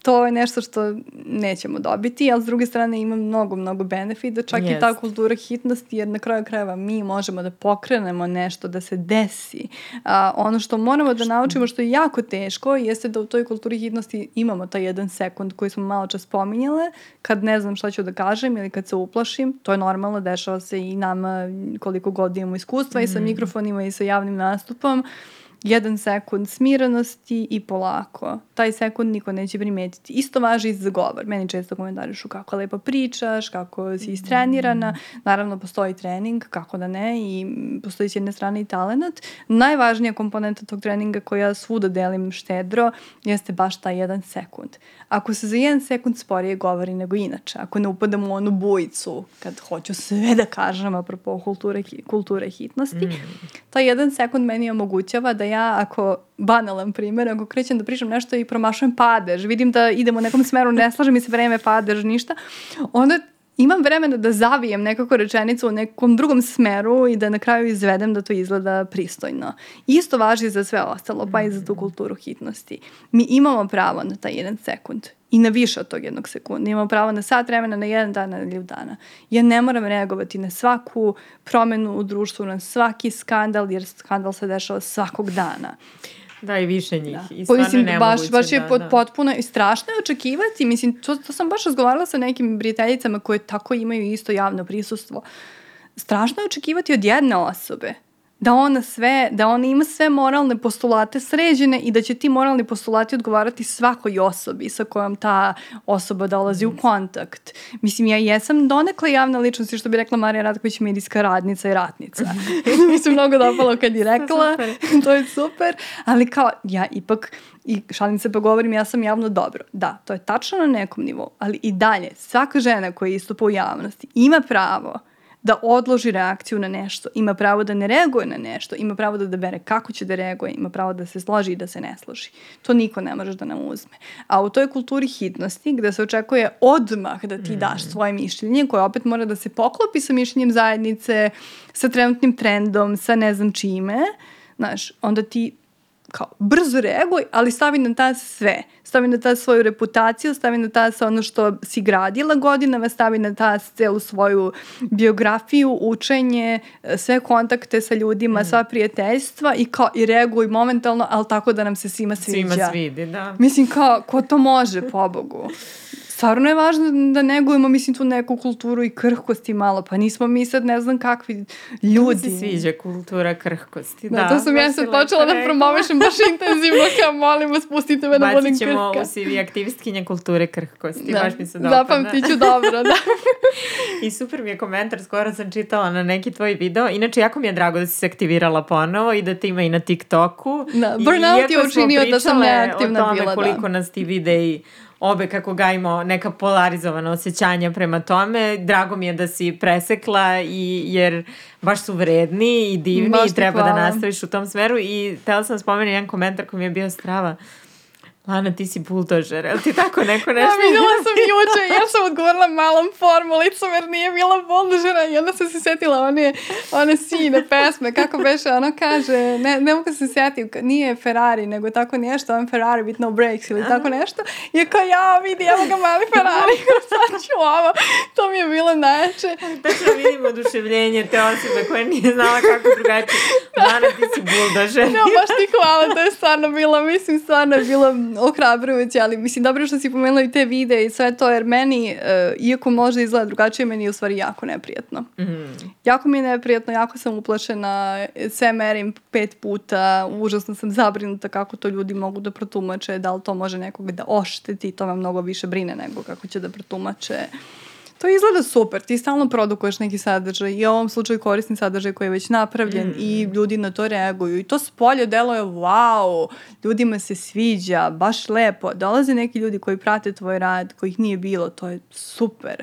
to je nešto što nećemo dobiti, ali s druge strane ima mnogo, mnogo benefita, čak i ta kultura hitnosti, jer na kraju krajeva mi možemo da pokrenemo nešto, da se desi. A, ono što moramo da naučimo, što je jako teško, jeste da u toj kulturi hitnosti imamo taj jedan sekund koji smo malo čas spominjale, kad ne znam šta ću da kažem ili kad se uplašim, to je normalno, dešava se i nama koliko god imamo iskustva i sa mikrofonima i sa javnim nastupom, jedan sekund smirenosti i polako. Taj sekund niko neće primetiti. Isto važi i za govor. Meni često komentarišu kako lepo pričaš, kako si istrenirana. Naravno, postoji trening, kako da ne, i postoji s jedne strane i talent. Najvažnija komponenta tog treninga koja svuda delim štedro jeste baš taj jedan sekund. Ako se za jedan sekund sporije govori nego inače, ako ne upadam u onu bujicu kad hoću sve da kažem apropo kulture, kulture hitnosti, taj jedan sekund meni omogućava da ja, ako banalan primjer, ako krećem da pričam nešto i promašujem padež, vidim da idem u nekom smeru, ne slaže mi se vreme, padež, ništa, onda imam vremena da zavijem nekako rečenicu u nekom drugom smeru i da na kraju izvedem da to izgleda pristojno. Isto važi za sve ostalo, pa i za tu kulturu hitnosti. Mi imamo pravo na taj jedan sekund i na više od tog jednog sekunda. Imamo pravo na sat vremena, na jedan dan, na ljub dana. Ja ne moram reagovati na svaku promenu u društvu, na svaki skandal, jer skandal se dešava svakog dana. Da, i više njih. Da. I stvarno mislim, nemoguće baš, baš je da, pot, da. potpuno i strašno je očekivati. Mislim, to, to sam baš razgovarala sa nekim prijateljicama koje tako imaju isto javno prisustvo. Strašno je očekivati od jedne osobe da ona sve, da ona ima sve moralne postulate sređene i da će ti moralni postulati odgovarati svakoj osobi sa kojom ta osoba dolazi u kontakt. Mislim, ja jesam donekle javna ličnost, što bi rekla Marija Ratković, medijska radnica i ratnica. mi se mnogo dopalo kad je rekla, to je super, ali kao, ja ipak, i šalim se pa govorim, ja sam javno dobro. Da, to je tačno na nekom nivou, ali i dalje, svaka žena koja istupa u javnosti ima pravo da odloži reakciju na nešto, ima pravo da ne reaguje na nešto, ima pravo da odabere kako će da reaguje, ima pravo da se složi i da se ne složi. To niko ne može da nam uzme. A u toj kulturi hitnosti, gde se očekuje odmah da ti daš svoje mišljenje, koje opet mora da se poklopi sa mišljenjem zajednice, sa trenutnim trendom, sa ne znam čime, znaš, onda ti kao brzo reaguj, ali stavi na tas sve. Stavi na tas svoju reputaciju, stavi na tas ono što si gradila godinama, stavi na tas celu svoju biografiju, učenje, sve kontakte sa ljudima, sva prijateljstva i kao i reaguj momentalno, ali tako da nam se svima sviđa. Svima svidi, da. Mislim kao, ko to može, pobogu? Stvarno je važno da negujemo, mislim, tu neku kulturu i krhkosti malo, pa nismo mi sad ne znam kakvi Ljudi ljudi. se sviđa kultura krhkosti. Da, to sam ja sad počela da promovišem baš intenzivno, kao molim vas, pustite me da budem Bacit ćemo krhka. u CV aktivistkinja kulture krhkosti. Da, Baš mi se dopada. zapamtit ću dobro, da. I super mi je komentar, skoro sam čitala na neki tvoj video. Inače, jako mi je drago da si se aktivirala ponovo i da te ima i na TikToku. Da, burnout je učinio da sam neaktivna bila, da. koliko nas ti videi obe kako gajimo neka polarizovana osjećanja prema tome. Drago mi je da si presekla i jer baš su vredni i divni Baš i treba da hvala. nastaviš u tom smeru i htela sam spomenuti jedan komentar koji mi je bio strava. Lana, ti si buldožer, je li ti tako neko Ja nešto? videla sam juče, ja sam odgovorila malom formulicom jer nije bila bolžera i onda sam se setila one, one sine pesme, kako beše, ono kaže, ne, ne mogu se setim, nije Ferrari, nego tako nešto, on Ferrari with no brakes ili tako nešto. I kao, ja vidi, evo ga mali Ferrari, sad ću ovo. To mi je bilo najjače. Tačno vidim oduševljenje te osobe koja nije znala kako drugačije. Lana, ti si buldožer. Ja, baš ti hvala, to je stvarno bilo, mislim, stvarno je bilo ohrabrujuće, ali mislim, dobro što si pomenula i te videe i sve to, jer meni, e, iako može izgleda drugačije, meni je u stvari jako neprijatno. Jako mi je neprijatno, jako sam uplašena, sve merim pet puta, užasno sam zabrinuta kako to ljudi mogu da protumače, da li to može nekog da ošteti, to me mnogo više brine nego kako će da protumače. To izgleda super, ti stalno produkuješ neki sadržaj i u ovom slučaju korisni sadržaj koji je već napravljen i ljudi na to reaguju i to s polja deluje wow, ljudima se sviđa, baš lepo, dolaze neki ljudi koji prate tvoj rad, kojih nije bilo, to je super.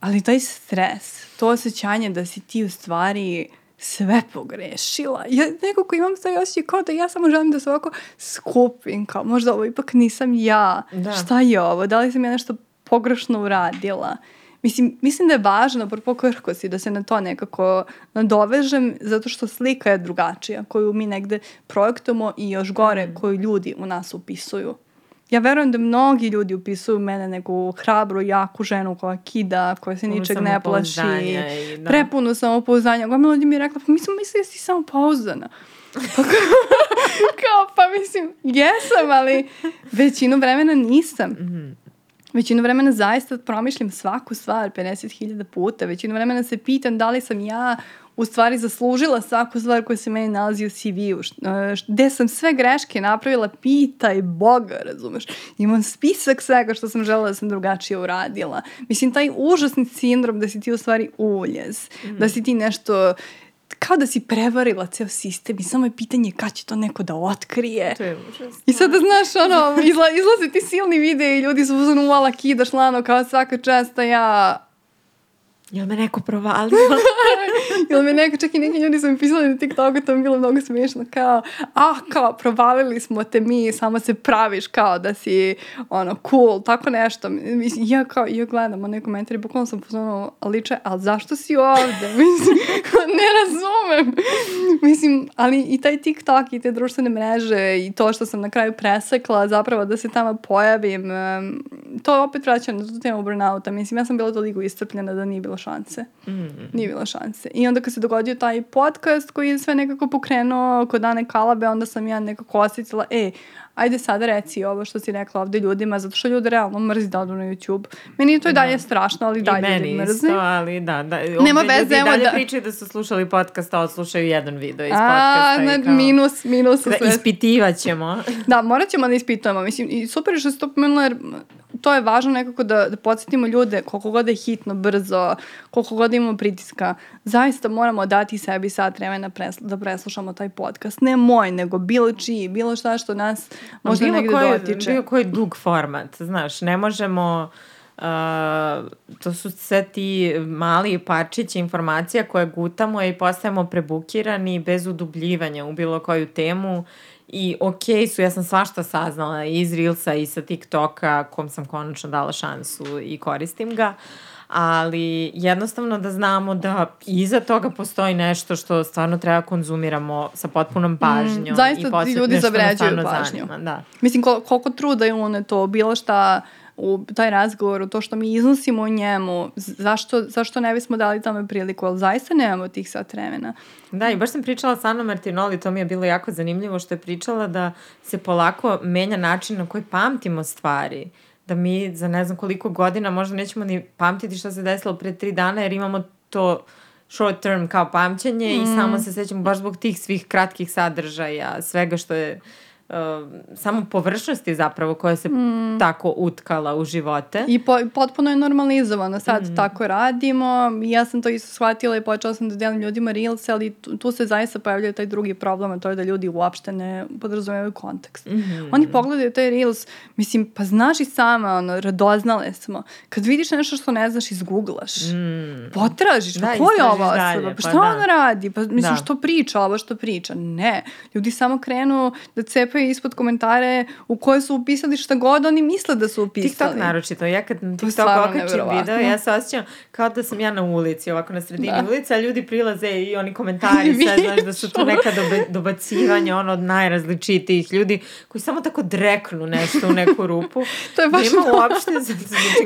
Ali taj stres, to osjećanje da si ti u stvari sve pogrešila. Ja nekako imam taj osjećaj kao da ja samo želim da se ovako skupim, kao možda ovo ipak nisam ja. Da. Šta je ovo? Da li sam ja nešto pogrešno uradila? Mislim, mislim da je važno, prvo krhkosti, da se na to nekako nadovežem, zato što slika je drugačija, koju mi negde projektujemo i još gore, koju ljudi u nas upisuju. Ja verujem da mnogi ljudi upisuju mene neku hrabru, jaku ženu koja kida, koja se ničeg ne plaši. i da. Prepuno samopouzdanja. Gomila ljudi mi je rekla, pa mi smo mislili da si samopouzdana. Pa kao, kao, pa mislim, jesam, ali većinu vremena nisam. Većinu vremena zaista promišljam svaku stvar 50.000 puta. Većinu vremena se pitam da li sam ja u stvari zaslužila svaku stvar koja se meni nalazi u CV-u. E, Gde sam sve greške napravila, pitaj Boga, razumeš. Imam spisak svega što sam želela da sam drugačije uradila. Mislim, taj užasni sindrom da si ti u stvari uljez. Da si ti nešto kao da si prevarila ceo sistem i samo je pitanje kad će to neko da otkrije. To je užasno. I sada, znaš, ono, izla, izlaze ti silni videi i ljudi su uzmano uvala kidaš lano kao svaka časta ja... Jel me neko provalio? Ili mi neka, čak i neki ljudi su mi pisali na TikToku, to mi bilo mnogo smiješno, kao, ah, kao, provalili smo te mi, samo se praviš kao da si, ono, cool, tako nešto. Mislim, ja kao, ja gledam one komentari, bukvalno sam pozvano, liče, ali zašto si ovde? Mislim, ne razumem. Mislim, ali i taj TikTok i te društvene mreže i to što sam na kraju presekla, zapravo da se tamo pojavim, to opet vraća na tu temu burnouta. Mislim, ja sam bila toliko iscrpljena da nije bilo šanse. Mm. Nije bilo šanse. I onda kad se dogodio taj podcast koji je sve nekako pokrenuo kod Ane Kalabe, onda sam ja nekako osjetila, e, ajde sada reci ovo što si rekla ovde ljudima, zato što ljudi realno mrzi da odu na YouTube. Meni je to i dalje da. strašno, ali dalje ljudi mrzi. Isto, ali da, da. Nema veze, evo dalje da... pričaju da su slušali podcast, a odslušaju jedan video iz a, podcasta. A, kao... minus, minus. Da, ispitivat ćemo. da, morat ćemo da ispitujemo. Mislim, i super je što se to pomenula, jer to je važno nekako da, da podsjetimo ljude koliko god je hitno, brzo, koliko god imamo pritiska. Zaista moramo dati sebi sat vremena presl da preslušamo taj podcast. Ne moj, nego bilo čiji, bilo šta što nas možda bilo negde koji, dotiče. Bilo koji dug format, znaš, ne možemo... Uh, to su sve ti mali parčići informacija koje gutamo i postajemo prebukirani bez udubljivanja u bilo koju temu I okej okay su, ja sam svašta saznala iz Reelsa i sa TikToka, kom sam konačno dala šansu i koristim ga. Ali jednostavno da znamo da iza toga postoji nešto što stvarno treba konzumiramo sa potpunom mm, pažnjom. Mm, zaista ti ljudi zavređuju pažnju. Zanima, da. Mislim, kol koliko truda je one to, bilo šta u taj razgovor, u to što mi iznosimo o njemu, zašto, zašto ne bismo dali tome priliku, ali zaista nemamo tih sat vremena. Da, i baš sam pričala sa Anom Martinoli, to mi je bilo jako zanimljivo što je pričala da se polako menja način na koji pamtimo stvari da mi za ne znam koliko godina možda nećemo ni pamtiti šta se desilo pre tri dana jer imamo to short term kao pamćenje mm. i samo se sećamo baš zbog tih svih kratkih sadržaja, svega što je uh, samo površnosti zapravo koja se mm. tako utkala u živote. I po, potpuno je normalizovano, sad mm. tako radimo. Ja sam to isto shvatila i počela sam da delim ljudima reels, ali tu, tu se zaista pojavljaju taj drugi problem, a to je da ljudi uopšte ne podrazumevaju kontekst. Mm -hmm. Oni pogledaju taj reels, mislim, pa znaš i sama, ono, radoznale smo. Kad vidiš nešto što ne znaš, izgooglaš. Mm. Potražiš, pa da, ko je ova osoba? Pa, pa šta da. ona radi? Pa mislim, da. što priča, ovo što priča? Ne. Ljudi samo krenu da cepa cepaju ispod komentare u koje su upisali šta god oni misle da su upisali. TikTok naročito. Ja kad na TikTok okačim video, ja se osjećam kao da sam ja na ulici, ovako na sredini da. ulice, a ljudi prilaze i oni komentari sve, znaš, da su tu neka dobe, dobacivanja, ono od najrazličitijih ljudi koji samo tako dreknu nešto u neku rupu. to je baš Nema uopšte za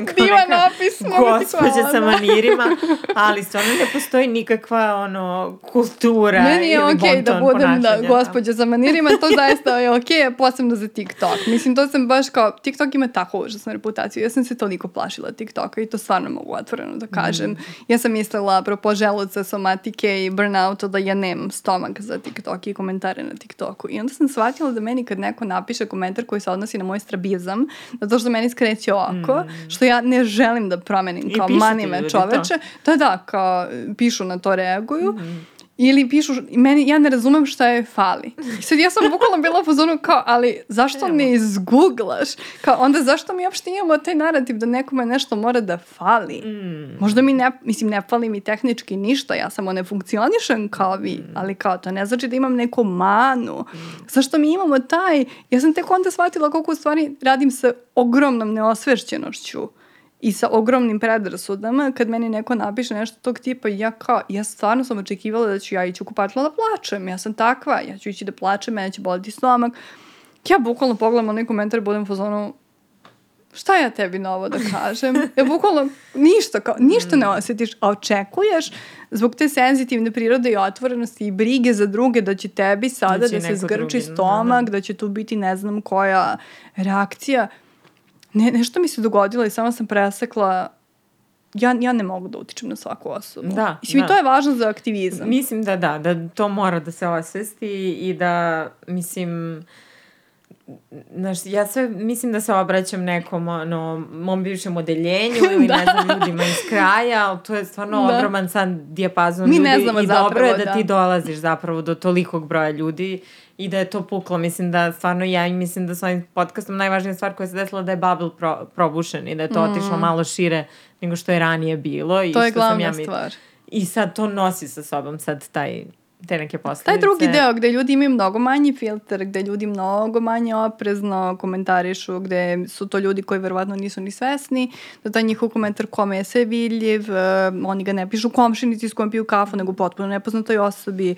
kao Diva neka napis, gospođa sa manirima, ali stvarno ne postoji nikakva ono kultura Meni je okej okay da budem da, gospođa sa manirima, to zaista je ok, posebno za TikTok. Mislim, to sam baš kao, TikTok ima tako užasnu reputaciju. Ja sam se toliko plašila TikToka i to stvarno mogu otvoreno da kažem. Mm. Ja sam mislila, apropo želuca, somatike i burnouta, da ja nemam stomak za TikTok i komentare na TikToku. I onda sam shvatila da meni kad neko napiše komentar koji se odnosi na moj strabizam, zato što meni skreće oko, mm. što ja ne želim da promenim kao manime čoveče. Da, da, kao pišu na to, reaguju. Mm Ili pišu, meni, ja ne razumem šta je fali. I sad ja sam bukvalno bila po zonu kao, ali zašto ne izgooglaš? Kao, onda zašto mi uopšte imamo taj narativ da nekome nešto mora da fali? Mm. Možda mi ne, mislim, ne fali mi tehnički ništa, ja samo ne funkcionišem kao vi, mm. ali kao to ne znači da imam neku manu. Mm. Zašto mi imamo taj, ja sam tek onda shvatila koliko u stvari radim sa ogromnom neosvešćenošću i sa ogromnim predrasudama, kad meni neko napiše nešto tog tipa, ja kao, ja stvarno sam očekivala da ću ja ići u kupačlo da plačem, ja sam takva, ja ću ići da plačem, mene će boliti stomak. Ja bukvalno pogledam onaj komentar, budem u zonu, šta ja tebi novo da kažem? Ja bukvalno ništa, kao, ništa ne mm. osjetiš, a očekuješ zbog te senzitivne prirode i otvorenosti i brige za druge da će tebi sada da, da se zgrči drugi, stomak, da, da. da će tu biti ne znam koja reakcija ne, nešto mi se dogodilo i samo sam presekla ja, ja ne mogu da utičem na svaku osobu. Da, Mislim, da. to je važno za aktivizam. Mislim da da, da to mora da se osvesti i da, mislim, znaš, ja sve mislim da se obraćam nekom, ono, mom bivšem odeljenju ili da. ne znam, ljudima iz kraja, ali to je stvarno da. ogroman san dijapazon Mi ljudi ne znamo i zapravo, dobro je da, da ti dolaziš zapravo do tolikog broja ljudi i da je to puklo. Mislim da stvarno ja i mislim da s ovim podcastom najvažnija stvar koja se desila da je bubble pro, probušen i da je to mm. otišlo malo šire nego što je ranije bilo. I to je glavna sam ja, stvar. I sad to nosi sa sobom sad taj te neke posledice. Taj drugi deo gde ljudi imaju mnogo manji filter, gde ljudi mnogo manje oprezno komentarišu, gde su to ljudi koji verovatno nisu ni svesni, da taj njihov komentar kome je sve vidljiv, uh, oni ga ne pišu komšinici s kojom piju kafu, nego potpuno nepoznatoj osobi.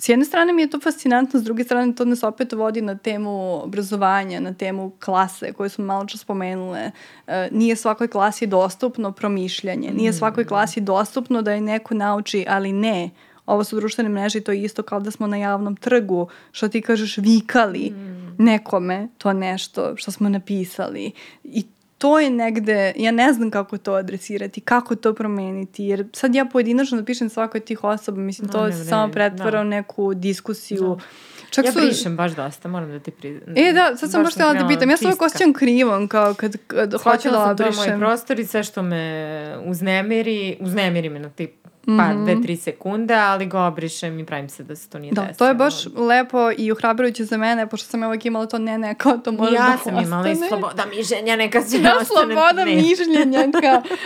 S jedne strane mi je to fascinantno, s druge strane to nas opet vodi na temu obrazovanja, na temu klase koju smo malo čas spomenule. E, nije svakoj klasi dostupno promišljanje, nije svakoj klasi dostupno da je neko nauči, ali ne, ovo su društvene mreže i to je isto kao da smo na javnom trgu, što ti kažeš vikali mm. nekome to nešto što smo napisali. I to je negde, ja ne znam kako to adresirati, kako to promeniti, jer sad ja pojedinačno napišem svakoj tih osoba, mislim, to no, se samo pretvara da. u neku diskusiju. Da. Čak ja su... brišem baš dosta, moram da ti priznam. E, da, sad sam baš htjela da pitam. Ja se uvijek osjećam krivom, kao kad, kad hoću da obrišem. to je moj prostor i sve što me uznemiri, uznemiri me na tip pa mm -hmm. dve, tri sekunde, ali ga obrišem i pravim se da se to nije da, desilo. to je baš lepo i uhrabrujuće za mene, pošto sam uvijek imala to ne, ne, kao to može ja da ostane. Ja sam imala i sloboda mišljenja, neka se da, sloboda ne. mišljenja,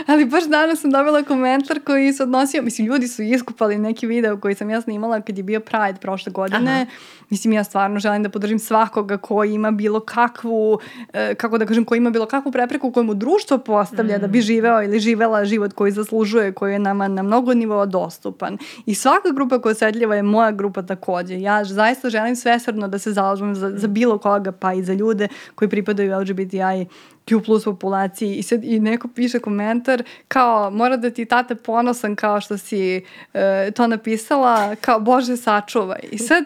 ali baš danas sam dobila komentar koji se odnosio, mislim, ljudi su iskupali neki video koji sam ja snimala kad je bio Pride prošle godine, Aha. mislim, ja stvarno želim da podržim svakoga ko ima bilo kakvu, eh, kako da kažem, ko ima bilo kakvu prepreku koju mu društvo postavlja mm. da bi živeo ili živela život koji zaslužuje, koji je nama na mnogo nivoa dostupan. I svaka grupa koja je osetljiva je moja grupa takođe. Ja zaista želim svesrdno da se zalažem za, za bilo koga, pa i za ljude koji pripadaju LGBTI Q plus populaciji i sad i neko piše komentar kao mora da ti tate ponosan kao što si uh, to napisala kao Bože sačuvaj i sad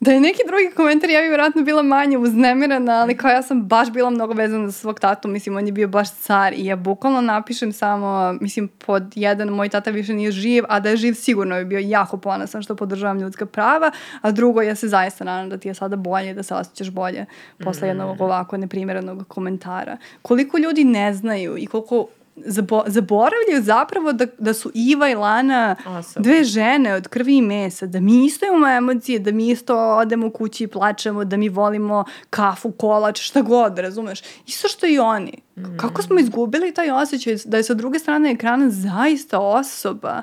Da je neki drugi komentar, ja bih vjerojatno bila manje uznemirana, ali kao ja sam baš bila mnogo vezana za svog tatu, mislim, on je bio baš car i ja bukvalno napišem samo, mislim, pod jedan, moj tata više nije živ, a da je živ sigurno bi bio jako ponosan što podržavam ljudska prava, a drugo, ja se zaista nadam da ti je sada bolje, da se osjećaš bolje posle mm. jednog ovako neprimjerenog komentara. Koliko ljudi ne znaju i koliko zabo, zaboravljaju zapravo da, da su Iva i Lana awesome. dve žene od krvi i mesa, da mi isto imamo emocije, da mi isto odemo kući i plačemo, da mi volimo kafu, kolač, šta god, razumeš? Isto što i oni. Mm. Kako smo izgubili taj osjećaj da je sa druge strane ekrana zaista osoba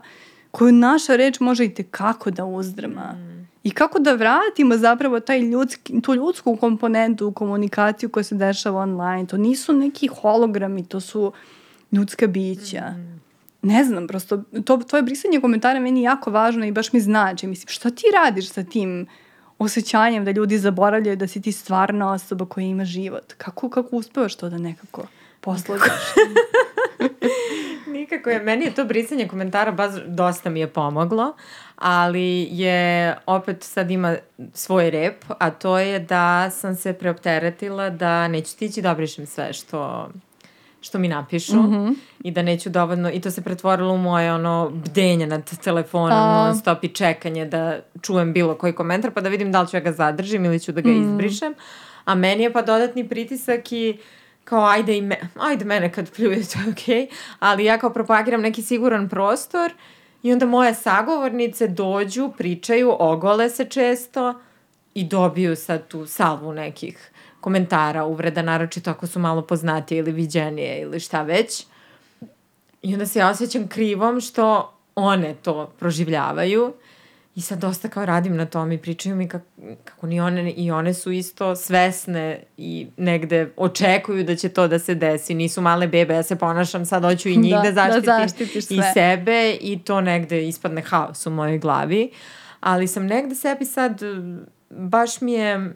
koju naša reč može i tekako da uzdrma. Mm. I kako da vratimo zapravo taj ljudski, tu ljudsku komponentu u komunikaciju koja se dešava online. To nisu neki hologrami, to su ljudska bića. Mm. Ne znam, prosto, to, tvoje brisanje komentara meni je jako važno i baš mi znači. Mislim, šta ti radiš sa tim osjećanjem da ljudi zaboravljaju da si ti stvarna osoba koja ima život? Kako, kako uspevaš to da nekako poslagaš? Nikako je. Meni je to brisanje komentara baš dosta mi je pomoglo, ali je opet sad ima svoj rep, a to je da sam se preopteretila da neću stići da obrišem sve što što mi napišu mm -hmm. i da neću dovoljno, i to se pretvorilo u moje ono bdenje nad telefonom, A... non stop i čekanje da čujem bilo koji komentar pa da vidim da li ću ja ga zadržim ili ću da ga mm. izbrišem. A meni je pa dodatni pritisak i kao ajde i me, ajde mene kad pljuje to je okej, okay. ali ja kao propagiram neki siguran prostor i onda moje sagovornice dođu, pričaju, ogole se često i dobiju sad tu salvu nekih komentara, uvreda, naročito ako su malo poznatije ili viđenije ili šta već. I onda se ja osjećam krivom što one to proživljavaju i sad dosta kao radim na tom i pričaju mi kako, kako ni one i one su isto svesne i negde očekuju da će to da se desi. Nisu male bebe, ja se ponašam, sad hoću i njih da, da zaštitim da i sebe i to negde ispadne haos u mojoj glavi. Ali sam negde sebi sad, baš mi je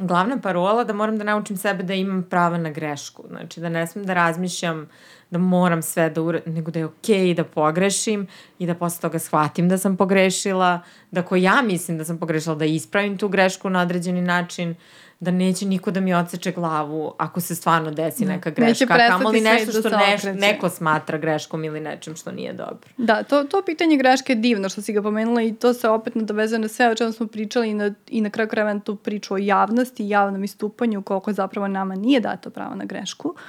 glavna parola da moram da naučim sebe da imam prava na grešku. Znači da ne smem da razmišljam da moram sve da uradim, nego da je okej okay da pogrešim i da posle toga shvatim da sam pogrešila, da ko ja mislim da sam pogrešila, da ispravim tu grešku na određeni način, da neće niko da mi odseče glavu ako se stvarno desi da. neka greška, li nešto što da neš, neko smatra greškom ili nečem što nije dobro. Da, to, to pitanje greške je divno što si ga pomenula i to se opet nadovezuje na sve o čemu smo pričali i na, i na kraju krajeva tu priču o javnosti, javnom istupanju, koliko zapravo nama nije dato pravo na grešku. Uh,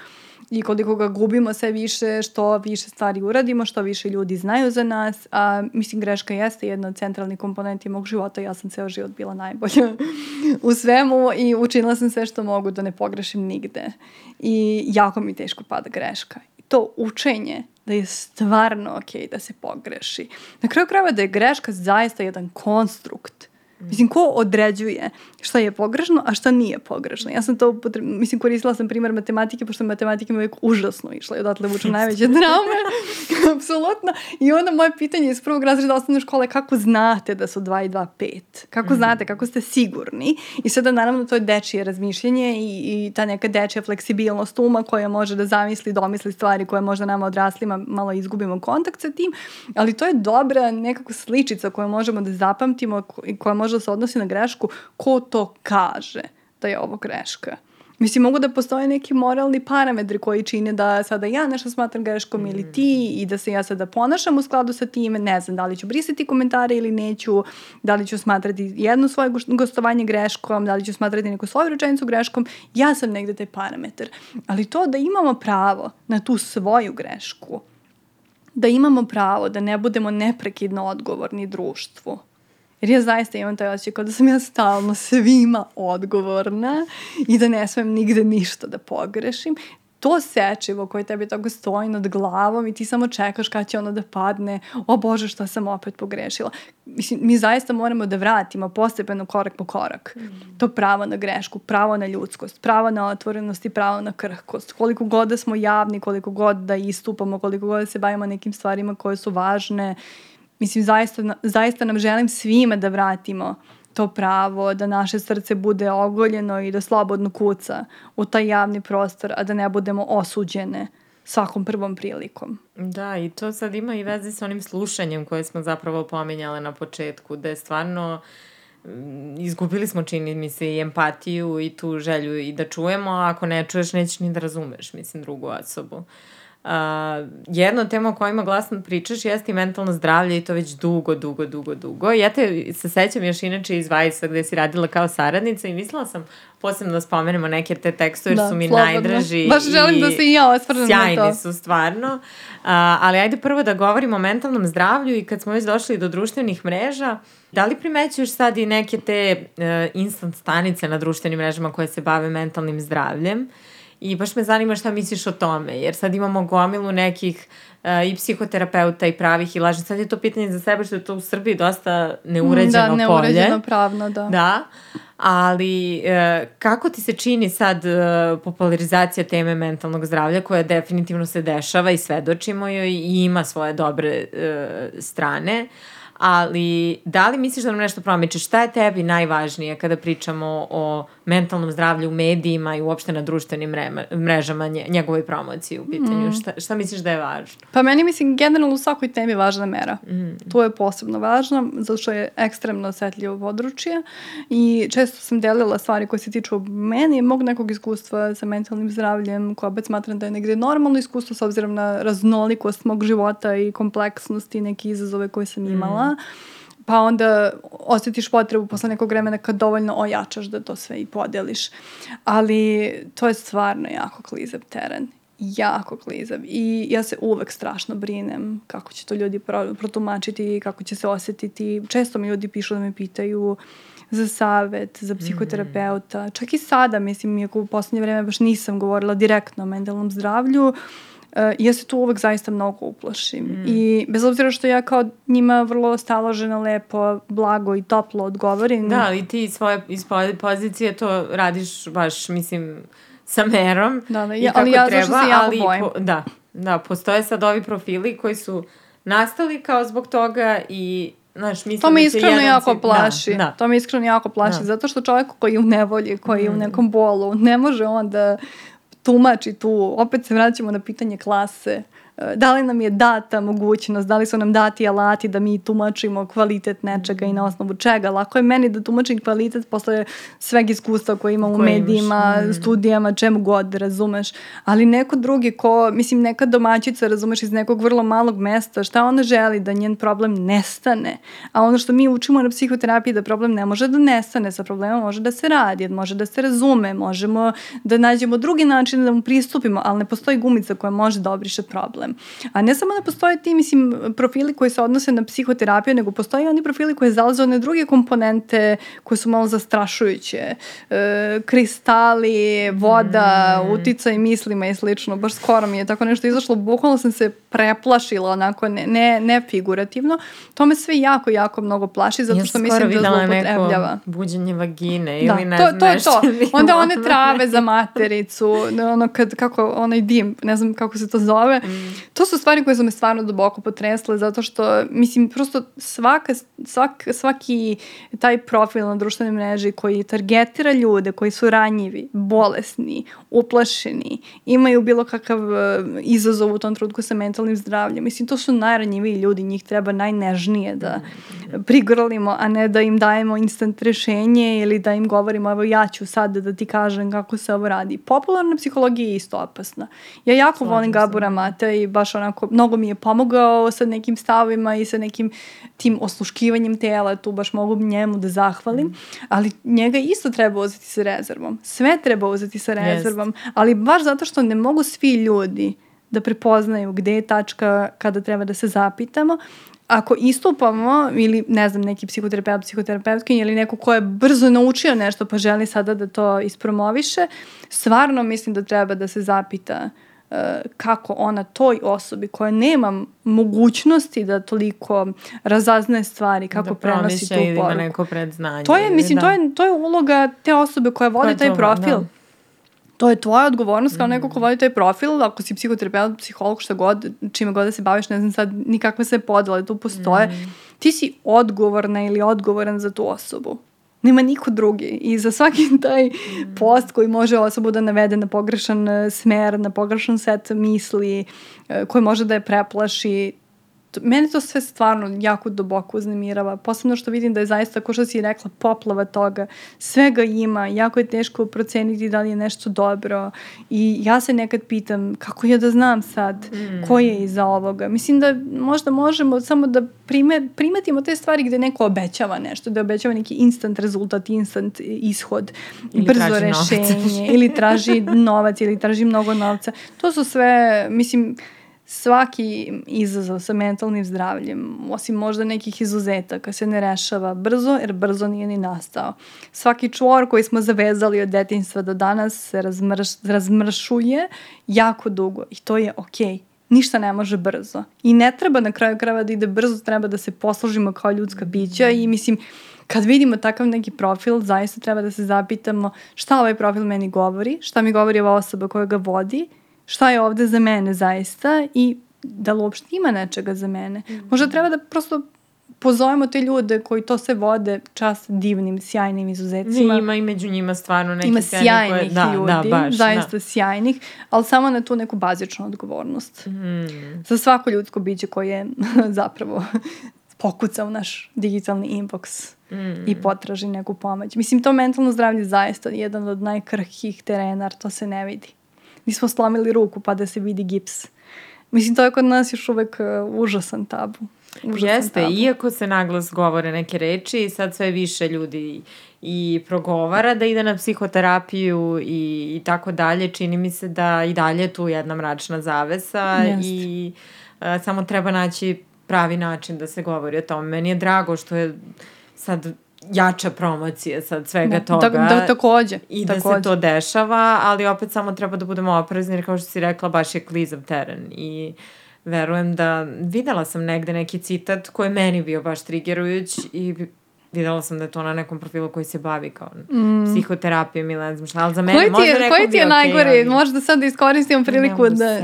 i koliko ga gubimo sve više, što više stvari uradimo, što više ljudi znaju za nas. A, mislim, greška jeste jedna od centralnih komponenti mog života. Ja sam ceo život bila najbolja u svemu i učinila sam sve što mogu da ne pogrešim nigde. I jako mi teško pada greška to učenje da je stvarno ok da se pogreši. Na kraju krajeva da je greška zaista jedan konstrukt Mislim, ko određuje šta je pogrešno, a šta nije pogrešno? Ja sam to, mislim, koristila sam primjer matematike, pošto matematike mi uvijek užasno išla i odatle vuču najveće drame. Apsolutno. I onda moje pitanje iz prvog razreda osnovne škole, kako znate da su 2 i 2 5? Kako mm. znate, kako ste sigurni? I sada, naravno, to je dečije razmišljenje i, i ta neka dečija fleksibilnost uma koja može da zamisli, domisli stvari koje možda nama odraslima malo izgubimo kontakt sa tim, ali to je dobra nekako sličica koju možemo da zapamtimo i koja može da se odnosi na grešku, ko to kaže da je ovo greška. Mislim, mogu da postoje neki moralni parametri koji čine da sada ja nešto smatram greškom mm. ili ti i da se ja sada ponašam u skladu sa time, ne znam, da li ću brisati komentare ili neću, da li ću smatrati jedno svoje gostovanje greškom, da li ću smatrati neku svoju rečenicu greškom, ja sam negde taj parametar. Ali to da imamo pravo na tu svoju grešku, da imamo pravo da ne budemo neprekidno odgovorni društvu, Jer ja zaista imam taj osjećaj kao da sam ja stalno svima odgovorna i da ne smem nigde ništa da pogrešim. To sečivo koje tebi tako stoji nad glavom i ti samo čekaš kada će ono da padne, o Bože šta sam opet pogrešila. Mislim, mi zaista moramo da vratimo postepeno korak po korak. Mm. To pravo na grešku, pravo na ljudskost, pravo na otvorenost i pravo na krhkost. Koliko god da smo javni, koliko god da istupamo, koliko god da se bavimo nekim stvarima koje su važne Mislim, zaista, zaista nam želim svima da vratimo to pravo, da naše srce bude ogoljeno i da slobodno kuca u taj javni prostor, a da ne budemo osuđene svakom prvom prilikom. Da, i to sad ima i veze sa onim slušanjem koje smo zapravo pominjale na početku, da je stvarno mm, izgubili smo, čini mi se, i empatiju i tu želju i da čujemo, a ako ne čuješ, nećeš ni da razumeš, mislim, drugu osobu. Uh, Uh, jedna od tema o kojima glasno pričaš jeste i mentalno zdravlje i to već dugo, dugo, dugo, dugo. Ja te se sećam još inače iz Vajsa gde si radila kao saradnica i mislila sam posebno da spomenemo neke te tekstove jer da, su mi slobodno. najdraži. Baš želim da se i ja osvrnem na to. Sjajni su stvarno. Uh, ali ajde prvo da govorimo o mentalnom zdravlju i kad smo već došli do društvenih mreža, da li primećuješ sad i neke te uh, instant stanice na društvenim mrežama koje se bave mentalnim zdravljem? I baš me zanima šta misliš o tome, jer sad imamo gomilu nekih uh, i psihoterapeuta i pravih i lažnih. Sad je to pitanje za sebe što je to u Srbiji dosta neuređeno da, polje. Da, neuređeno pravno, da. Da, ali uh, kako ti se čini sad uh, popularizacija teme mentalnog zdravlja koja definitivno se dešava i svedočimo joj i ima svoje dobre uh, strane, ali da li misliš da nam nešto promiče? Šta je tebi najvažnije kada pričamo o mentalnom zdravlju u medijima i uopšte na društvenim mrežama njegovoj promociji u pitanju? Mm. Šta, šta misliš da je važno? Pa meni mislim generalno u svakoj temi važna mera. Mm. To je posebno važno zato što je ekstremno osetljivo područje i često sam delila stvari koje se tiču meni i mog nekog iskustva sa mentalnim zdravljem koja opet smatram da je negde normalno iskustvo s obzirom na raznolikost mog života i kompleksnost i neke izazove koje sam imala. Mm pa onda osjetiš potrebu posle nekog vremena kad dovoljno ojačaš da to sve i podeliš. Ali to je stvarno jako klizav teren jako klizav i ja se uvek strašno brinem kako će to ljudi protumačiti, kako će se osetiti. Često mi ljudi pišu da me pitaju za savet, za psihoterapeuta. Mm. Čak i sada, mislim, iako u poslednje vreme baš nisam govorila direktno o mentalnom zdravlju, uh, Uh, ja se tu uvek zaista mnogo uplašim. Mm. I bez obzira što ja kao njima vrlo staloženo, lepo, blago i toplo odgovorim. Da, ali ti svoje, iz pozicije to radiš baš, mislim, sa merom. Da, da, ja, ali ja treba, zašto se jako ali, bojim. Po, da, da, postoje sad ovi profili koji su nastali kao zbog toga i Znaš, mislim to me da iskreno jako da, plaši. Da, da. To me iskreno jako plaši, da. zato što čovjek koji je u nevolji, koji je mm. u nekom bolu, ne može on da tumači tu, opet se vraćamo na pitanje klase, da li nam je data mogućnost, da li su nam dati alati da mi tumačimo kvalitet nečega i na osnovu čega. Lako je meni da tumačim kvalitet posle sveg iskustva koje imam u medijima, imaš, mm. studijama, čemu god, razumeš. Ali neko drugi ko, mislim, neka domaćica, razumeš, iz nekog vrlo malog mesta, šta ona želi? Da njen problem nestane. A ono što mi učimo na psihoterapiji da problem ne može da nestane, sa problemom može da se radi, može da se razume, možemo da nađemo drugi način da mu pristupimo, ali ne postoji gumica koja može da obriše problem. Zapitam. A ne samo da postoje ti, mislim, profili koji se odnose na psihoterapiju, nego postoje oni profili koji zalaze one druge komponente koje su malo zastrašujuće. E, kristali, voda, mm. uticaj mislima i slično. Baš skoro mi je tako nešto izašlo. Bukvalno sam se preplašila onako, ne, ne, ne figurativno. To me sve jako, jako mnogo plaši zato što ja mislim da zloupotrebljava. Buđenje vagine da, ili ne to, to je to. Onda one trave za matericu, ono kad, kako, onaj dim, ne znam kako se to zove. Mm. To su stvari koje su me stvarno duboko potresle zato što, mislim, prosto svaka, svak, svaki taj profil na društvenoj mreži koji targetira ljude koji su ranjivi, bolesni, uplašeni, imaju bilo kakav e, izazov u tom trutku sa mentalnim zdravljem. Mislim, to su najranjiviji ljudi, njih treba najnežnije da prigrlimo, a ne da im dajemo instant rešenje ili da im govorimo, evo ja ću sad da ti kažem kako se ovo radi. Popularna psihologija je isto opasna. Ja jako Slažem volim Gabora Mata i baš onako, mnogo mi je pomogao sa nekim stavima i sa nekim tim osluškivanjem tela, tu baš mogu njemu da zahvalim, mm. ali njega isto treba uzeti sa rezervom. Sve treba uzeti sa rezervom, yes. ali baš zato što ne mogu svi ljudi da prepoznaju gde je tačka kada treba da se zapitamo, ako istupamo ili ne znam neki psihoterapeut, psihoterapeutkinja ili neko ko je brzo naučio nešto pa želi sada da to ispromoviše, stvarno mislim da treba da se zapita uh, kako ona toj osobi koja nema mogućnosti da toliko razaznaje stvari, kako da prenosi tu poruku. Da ili neko predznanje. To je, mislim, da. to, je, to je uloga te osobe koja vodi taj profil. Da to je tvoja odgovornost kao neko ko mm. vodi taj profil, ako si psihoterapeut, psiholog, šta god, čime god da se baviš, ne znam sad nikakve sve podele tu postoje, mm. ti si odgovorna ili odgovoran za tu osobu. Nema niko drugi. I za svaki taj mm. post koji može osobu da navede na pogrešan e, smer, na pogrešan set misli, e, koji može da je preplaši, mene to sve stvarno jako duboko uznemirava. Posebno što vidim da je zaista, kao što si rekla, poplava toga. Svega ima, jako je teško proceniti da li je nešto dobro. I ja se nekad pitam kako ja da znam sad mm. ko je iza ovoga. Mislim da možda možemo samo da prime, primetimo te stvari gde neko obećava nešto, da obećava neki instant rezultat, instant ishod, ili brzo rešenje, ili traži novac, ili traži mnogo novca. To su sve, mislim, svaki izazov sa mentalnim zdravljem, osim možda nekih izuzetaka, se ne rešava brzo, jer brzo nije ni nastao. Svaki čvor koji smo zavezali od detinstva do danas se razmrš, razmršuje jako dugo i to je okej. Okay ništa ne može brzo. I ne treba na kraju krava da ide brzo, treba da se poslužimo kao ljudska bića i mislim, kad vidimo takav neki profil, zaista treba da se zapitamo šta ovaj profil meni govori, šta mi govori ova osoba koja ga vodi šta je ovde za mene zaista i da li uopšte ima nečega za mene. Mm. Možda treba da prosto pozovemo te ljude koji to se vode čast divnim, sjajnim izuzecima. Ima i među njima stvarno neki Ima sjajnih koje, da, ljudi, da, baš, zaista da. sjajnih, ali samo na tu neku bazičnu odgovornost. Mm. Za svako ljudsko biće koje zapravo pokuca u naš digitalni inbox mm. i potraži neku pomoć. Mislim, to mentalno zdravlje je zaista jedan od najkrhkih terena, to se ne vidi nismo slomili ruku pa da se vidi gips. Mislim, to je kod nas još uvek uh, užasan tabu. Užasan Jeste, tabu. iako se naglas govore neke reči, sad sve više ljudi i progovara da ide na psihoterapiju i, i tako dalje, čini mi se da i dalje tu jedna mračna zavesa Jeste. i uh, samo treba naći pravi način da se govori o tome. Meni je drago što je sad jača promocija sad svega da, toga. Da, da, takođe. I da takođe. se to dešava, ali opet samo treba da budemo oprezni, jer kao što si rekla, baš je klizav teren i verujem da videla sam negde neki citat koji je meni bio baš trigerujuć i videla sam da je to na nekom profilu koji se bavi kao mm. psihoterapijom ili ne znam šta, ali za mene koji možda neko Koji ti je najgori? Okay, ali... Možda sad da iskoristimo priliku da,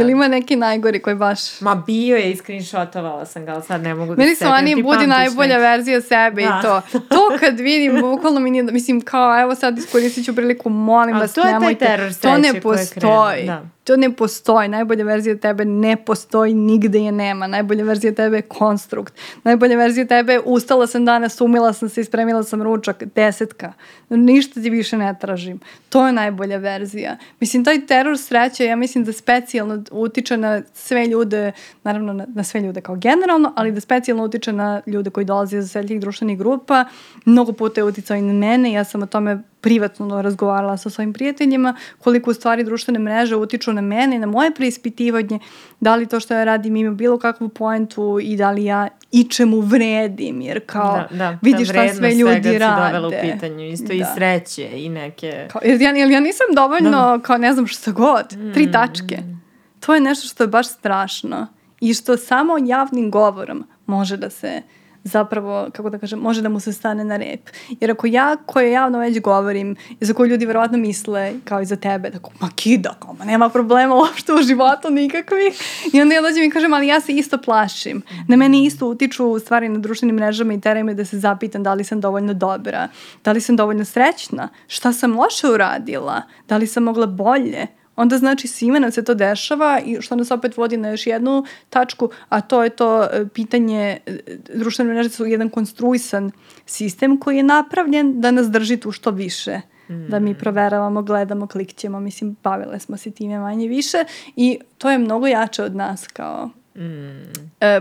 ili ima neki najgori koji baš... Ma bio je i screenshotovala sam ga, ali sad ne mogu da Meni su oni budi najbolja verzija sebe da. i to. To kad vidim, bukvalno mi nije, mislim kao evo sad iskoristit ću priliku, molim vas, nemojte. To ne postoji. Da to ne postoji. Najbolja verzija tebe ne postoji, nigde je nema. Najbolja verzija tebe je konstrukt. Najbolja verzija tebe je ustala sam danas, umila sam se, ispremila sam ručak, desetka. Ništa ti više ne tražim. To je najbolja verzija. Mislim, taj teror sreće, ja mislim da specijalno utiče na sve ljude, naravno na, na sve ljude kao generalno, ali da specijalno utiče na ljude koji dolaze iz seljih društvenih grupa. Mnogo puta je uticao i na mene, ja sam o tome privatno razgovarala sa svojim prijateljima, koliko u stvari društvene mreže utiču na mene i na moje preispitivanje, da li to što ja radim ima bilo kakvu poentu i da li ja ičemu vredim, jer kao da, da, vidiš šta sve ljudi rade. u pitanju, isto da. i sreće i neke... Kao, jer, ja, jer ja nisam dovoljno, da. kao ne znam šta god, tri mm. tačke. To je nešto što je baš strašno i što samo javnim govorom može da se zapravo, kako da kažem, može da mu se stane na rep. Jer ako ja, koje javno već govorim, i za koju ljudi verovatno misle, kao i za tebe, da ma kida, kao, ma nema problema uopšte u životu nikakvih. I onda ja dođem i kažem, ali ja se isto plašim. Na meni isto utiču stvari na društvenim mrežama i teraju me da se zapitam da li sam dovoljno dobra, da li sam dovoljno srećna, šta sam loše uradila, da li sam mogla bolje onda znači svima nam se to dešava i što nas opet vodi na još jednu tačku, a to je to e, pitanje, e, društvene mreže su jedan konstruisan sistem koji je napravljen da nas drži tu što više. Mm. Da mi proveravamo, gledamo, klikćemo, mislim, bavile smo se time manje više i to je mnogo jače od nas kao Mm. E,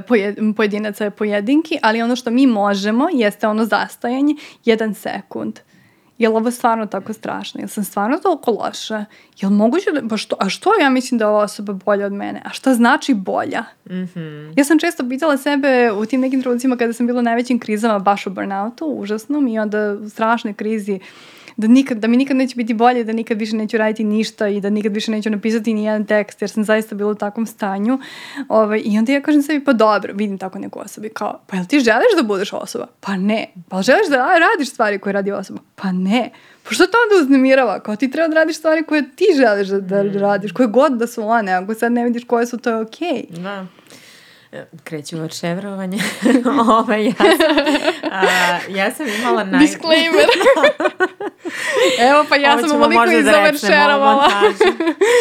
pojedinaca je pojedinki, ali ono što mi možemo jeste ono zastajanje, jedan sekund. Mm je li ovo stvarno tako strašno? Jel sam stvarno toliko loša? Jel moguće da, pa što, a što ja mislim da je ova osoba bolja od mene? A šta znači bolja? Mm -hmm. Ja sam često pitala sebe u tim nekim trenucima kada sam bila u najvećim krizama, baš u burnoutu, užasnom, i onda u strašnoj krizi uh, da, nikad, da mi nikad neće biti bolje, da nikad više neću raditi ništa i da nikad više neću napisati ni jedan tekst, jer sam zaista bila u takvom stanju. Ovaj, I onda ja kažem sebi, pa dobro, vidim tako neku osobu kao, pa jel ti želiš da budeš osoba? Pa ne. Pa želiš da radiš stvari koje radi osoba? Pa ne. Pa što to onda uznemirava? Kao ti treba da radiš stvari koje ti želiš da, da mm. radiš, koje god da su one. Ako sad ne vidiš koje su, to je okej. Okay. Da kreću od ševrovanja. ovaj, ja, sam, a, ja sam imala naj... Disclaimer. Evo pa ja Ovo sam ovoliko iz overšerovala.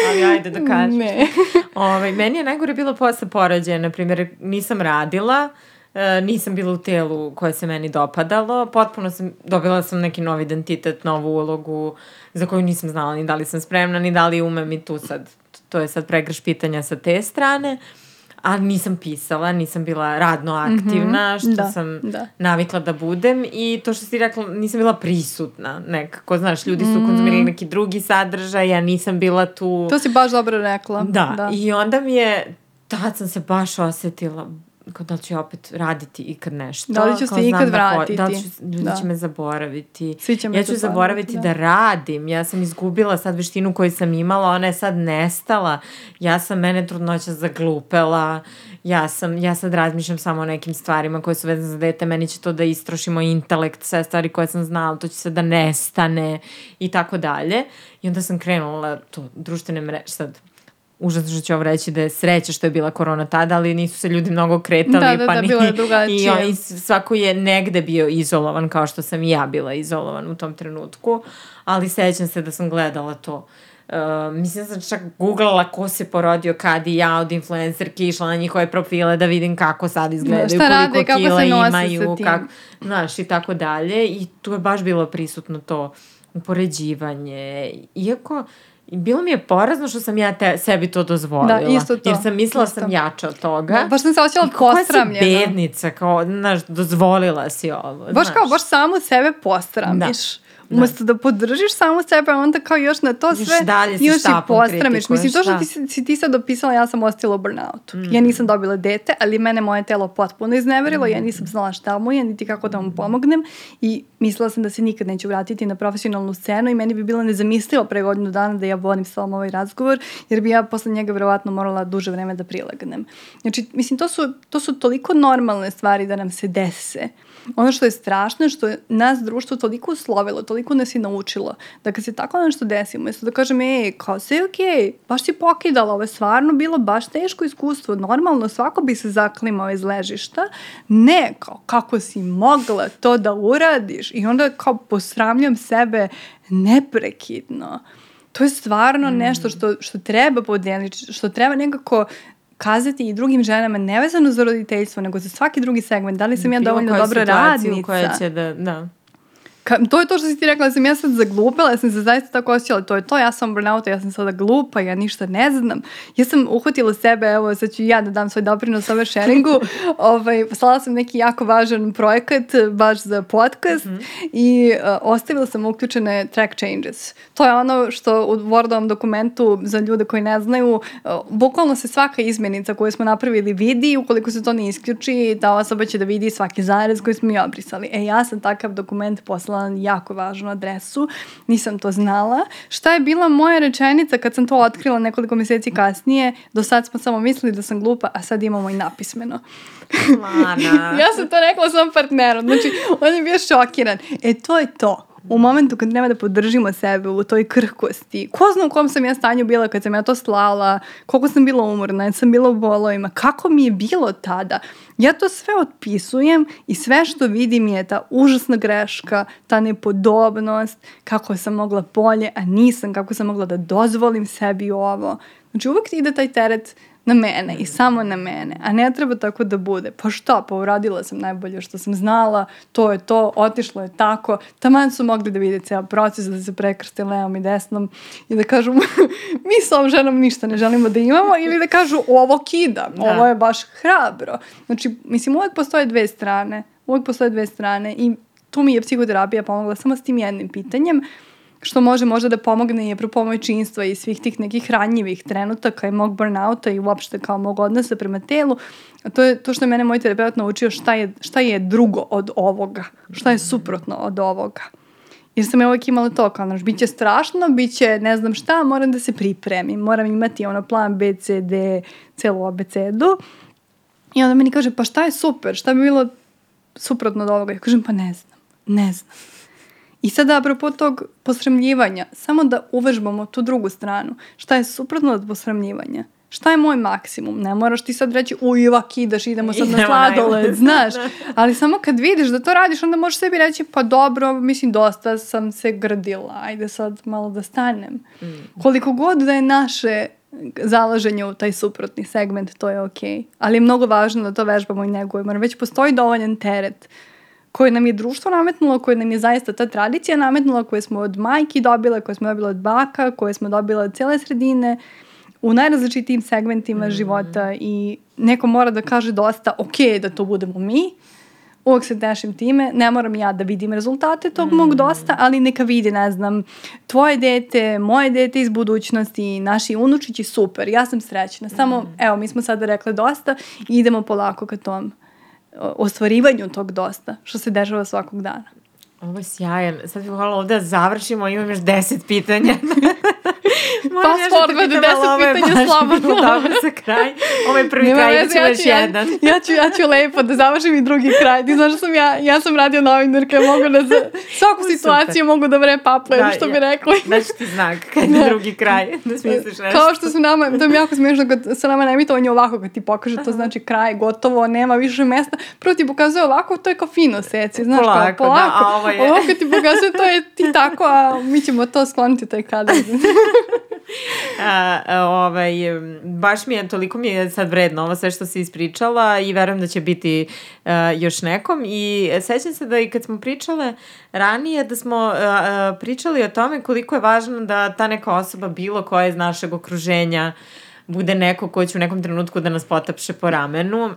ali ajde da kažem. Ne. ovaj, meni je najgore bilo posle porođaja, na primjer, nisam radila, e, nisam bila u telu koje se meni dopadalo, potpuno sam, dobila sam neki novi identitet, novu ulogu za koju nisam znala ni da li sam spremna, ni da li umem i tu sad, to je sad pregrš pitanja sa te strane. Uh, a nisam pisala, nisam bila radno aktivna, mm -hmm. što da, sam da. navikla da budem i to što si rekla, nisam bila prisutna nekako, znaš, ljudi su mm. konzumirali neki drugi sadržaj, ja nisam bila tu. To si baš dobro rekla. Da, da. i onda mi je, tad sam se baš osetila, kao da li ću opet raditi ikad nešto. Da li ću se ikad da vratiti. Da li ću, ljudi da. će me zaboraviti. Svi će me ja ću zaboraviti da. da radim. Ja sam izgubila sad veštinu koju sam imala, ona je sad nestala. Ja sam mene trudnoća zaglupela. Ja sam, ja sad razmišljam samo o nekim stvarima koje su vezane za dete. Meni će to da istrošimo intelekt, sve stvari koje sam znala, to će se da nestane i tako dalje. I onda sam krenula to, društvene mreže, sad užasno što ću ovo reći da je sreća što je bila korona tada, ali nisu se ljudi mnogo kretali. Da, da, pa da, ni, bilo je drugačije. I, I svako je negde bio izolovan kao što sam i ja bila izolovan u tom trenutku, ali sećam se da sam gledala to. Uh, mislim da sam čak googlala ko se porodio kad i ja od influencerki išla na njihove profile da vidim kako sad izgledaju, da, šta rade, kako kila imaju, kako, znaš, i tako dalje. I tu je baš bilo prisutno to upoređivanje. Iako, uh, bilo mi je porazno što sam ja te, sebi to dozvolila. Da, isto to. Jer sam mislila isto. sam jača od toga. Da, baš sam se osjećala posramljena. Koja si bednica, kao, znaš, dozvolila si ovo. Baš kao, baš samo sebe posramiš. Da. Umesto da. da podržiš samo sebe, onda kao još na to sve dalje još i postramiš. Mislim, to što ti, si ti sad opisala, ja sam ostila u burnoutu. Mm. Ja nisam dobila dete, ali mene moje telo potpuno izneverilo, mm. ja nisam znala šta mu je, niti kako da mu pomognem i mislila sam da se nikad neću vratiti na profesionalnu scenu i meni bi bilo nezamislivo pre godinu dana da ja vodim s ovaj razgovor, jer bi ja posle njega verovatno morala duže vreme da prilegnem. Znači, mislim, to su, to su toliko normalne stvari da nam se dese ono što je strašno je što je nas društvo toliko uslovilo, toliko nas je naučilo, da kad se tako nešto desi, umjesto da kažem, ej, kao sve je okej, okay, baš si pokidala, ovo je stvarno bilo baš teško iskustvo, normalno svako bi se zaklimao iz ležišta, ne, kao kako si mogla to da uradiš? I onda kao posramljam sebe neprekidno. To je stvarno mm. nešto što, što treba podeliti, što treba nekako kazati i drugim ženama nevezano za roditeljstvo, nego za svaki drugi segment. Da li sam ja dovoljno dobra radnica? koja će da, da. Ka, to je to što si ti rekla, da sam ja sad zaglupila, ja sam se zaista tako osjećala, to je to, ja sam burnouta, ja sam sada glupa, ja ništa ne znam. Ja sam uhvatila sebe, evo, sad ću ja da dam svoj doprinos ove sharingu, ovaj, poslala sam neki jako važan projekat baš za podcast mm -hmm. i uh, ostavila sam uključene track changes. To je ono što u Wordovom dokumentu za ljude koji ne znaju, uh, bukvalno se svaka izmenica koju smo napravili vidi, ukoliko se to ne isključi, ta osoba će da vidi svaki zarez koji smo mi obrisali. E, ja sam takav dokument poslala na jako važnu adresu, nisam to znala. Šta je bila moja rečenica kad sam to otkrila nekoliko meseci kasnije? Do sad smo samo mislili da sam glupa, a sad imamo i napismeno. Lana. ja sam to rekla svom partnerom. Znači, on je bio šokiran. E, to je to u momentu kad treba da podržimo sebe u toj krhkosti, ko zna u kom sam ja stanju bila kad sam ja to slala, koliko sam bila umorna, sam bila u bolovima, kako mi je bilo tada. Ja to sve otpisujem i sve što vidim je ta užasna greška, ta nepodobnost, kako sam mogla bolje, a nisam, kako sam mogla da dozvolim sebi ovo. Znači uvek ide taj teret na mene i samo na mene, a ne treba tako da bude. Pa šta, pa uradila sam najbolje što sam znala, to je to, otišlo je tako, taman su mogli da vide ceo proces, da se prekrste levom i desnom i da kažu mi s ovom ženom ništa ne želimo da imamo ili da kažu ovo kida, da. ovo je baš hrabro. Znači, mislim, uvek postoje dve strane, uvek postoje dve strane i tu mi je psihoterapija pomogla samo s tim jednim pitanjem, što može možda da pomogne i apropo činstva i svih tih nekih ranjivih trenutaka i mog burnouta i uopšte kao mog odnosa prema telu, a to je to što je mene moj terapeut naučio šta je, šta je drugo od ovoga, šta je suprotno od ovoga. Jer sam ja uvijek imala to, kao, znaš, bit će strašno, bit će ne znam šta, moram da se pripremim, moram imati ono plan B, C, D, celu abecedu. I onda meni kaže, pa šta je super, šta bi bilo suprotno od ovoga? Ja kažem, pa ne znam, ne znam. I sada, apropo tog posramljivanja, samo da uvežbamo tu drugu stranu. Šta je suprotno od posramljivanja? Šta je moj maksimum? Ne moraš ti sad reći, uj, ovak kidaš, idemo sad na sladoled, znaš. Ali samo kad vidiš da to radiš, onda možeš sebi reći, pa dobro, mislim, dosta sam se grdila, ajde sad malo da stanem. Mm. Koliko god da je naše zalaženje u taj suprotni segment, to je okej. Okay. Ali je mnogo važno da to vežbamo i negujemo, jer već postoji dovoljan teret koje nam je društvo nametnulo, koje nam je zaista ta tradicija nametnula, koje smo od majki dobile, koje smo dobile od baka, koje smo dobile od cele sredine, u najrazličitijim segmentima mm. života i neko mora da kaže dosta ok da to budemo mi, uvek se tešim time, ne moram ja da vidim rezultate tog mm. mog dosta, ali neka vidi, ne znam, tvoje dete, moje dete iz budućnosti, naši unučići, super, ja sam srećna. Samo, mm. evo, mi smo sada rekli dosta i idemo polako ka tom ostvarivanju tog dosta, što se dešava svakog dana. Ovo je sjajan. Sad bih hvala ovde da završimo, imam još deset pitanja. Pa forma da deset pitanja slobodno. Dobro za kraj. Ovo je prvi Nema kraj, veze, ja još jedan. Ja, ću, ja ću lepo da završim i drugi kraj. Ti znaš da sam ja, ja sam radio novinarka, mogu da za svaku situaciju mogu da vre paple, da, što ja, bi rekli. Znači ti znak, kad je drugi kraj, da smisliš nešto. Kao što su nama, to mi jako smiješno, kad sa nama nemitovanje ovako, kad ti pokaže, to znači kraj, gotovo, nema više mesta. Prvo ti pokazuje ovako, to je kao fino seci, znaš, polako, kao polako. Da, a ovo je... Ovako ti pokazuje, to je ti tako, a mi ćemo to skloniti taj kadar. a, ovaj, baš mi je, toliko mi je sad vredno ovo sve što si ispričala i verujem da će biti uh, još nekom. I sećam se da i kad smo pričale ranije da smo uh, pričali o tome koliko je važno da ta neka osoba bilo koja iz našeg okruženja bude neko ko će u nekom trenutku da nas potapše po ramenu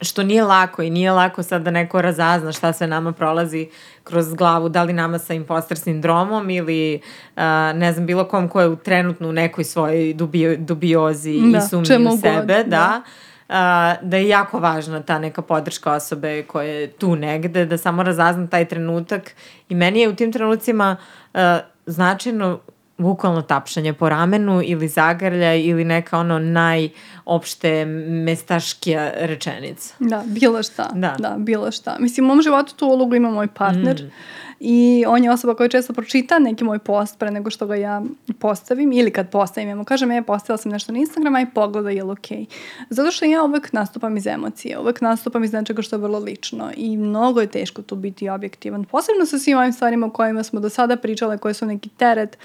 što nije lako i nije lako sad da neko razazna šta sve nama prolazi kroz glavu, da li nama sa imposter sindromom ili uh, ne znam, bilo kom ko je trenutno u nekoj svojoj dubio, dubiozi da, i sumnji u sebe, god, da. da. Uh, da je jako važna ta neka podrška osobe koja je tu negde, da samo razazna taj trenutak i meni je u tim trenucima uh, značajno bukvalno tapšanje po ramenu ili zagrlja ili neka ono najopšte mestaškija rečenica. Da, bilo šta. Da. da, bilo šta. Mislim, u mom životu tu ulogu ima moj partner. Mm i on je osoba koja često pročita neki moj post pre nego što ga ja postavim ili kad postavim, ja mu kažem, ja postavila sam nešto na Instagram, aj pogledaj, je li okej. Okay? Zato što ja uvek nastupam iz emocije, uvek nastupam iz nečega što je vrlo lično i mnogo je teško tu biti objektivan. Posebno sa svim ovim stvarima o kojima smo do sada pričale, koje su neki teret,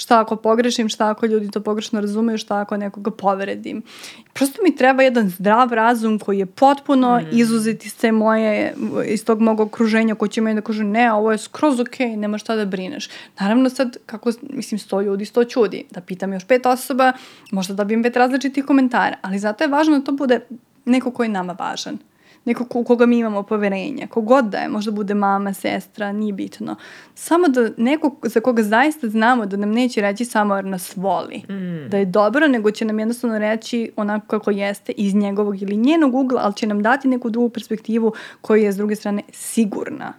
šta ako pogrešim, šta ako ljudi to pogrešno razumeju, šta ako nekoga povredim. Prosto mi treba jedan zdrav razum koji je potpuno mm. izuzet iz te moje, iz tog mog okruženja koji će meni da kaže ne, ovo je skroz skroz ok, nema šta da brineš. Naravno sad, kako, mislim, sto ljudi, sto čudi. Da pitam još pet osoba, možda dobijem pet različitih komentara, ali zato je važno da to bude neko ko je nama važan neko u koga mi imamo poverenja, kogod da je, možda bude mama, sestra, nije bitno. Samo da neko za koga zaista znamo da nam neće reći samo jer nas voli, mm. da je dobro, nego će nam jednostavno reći onako kako jeste iz njegovog ili njenog ugla, ali će nam dati neku drugu perspektivu koja je s druge strane sigurna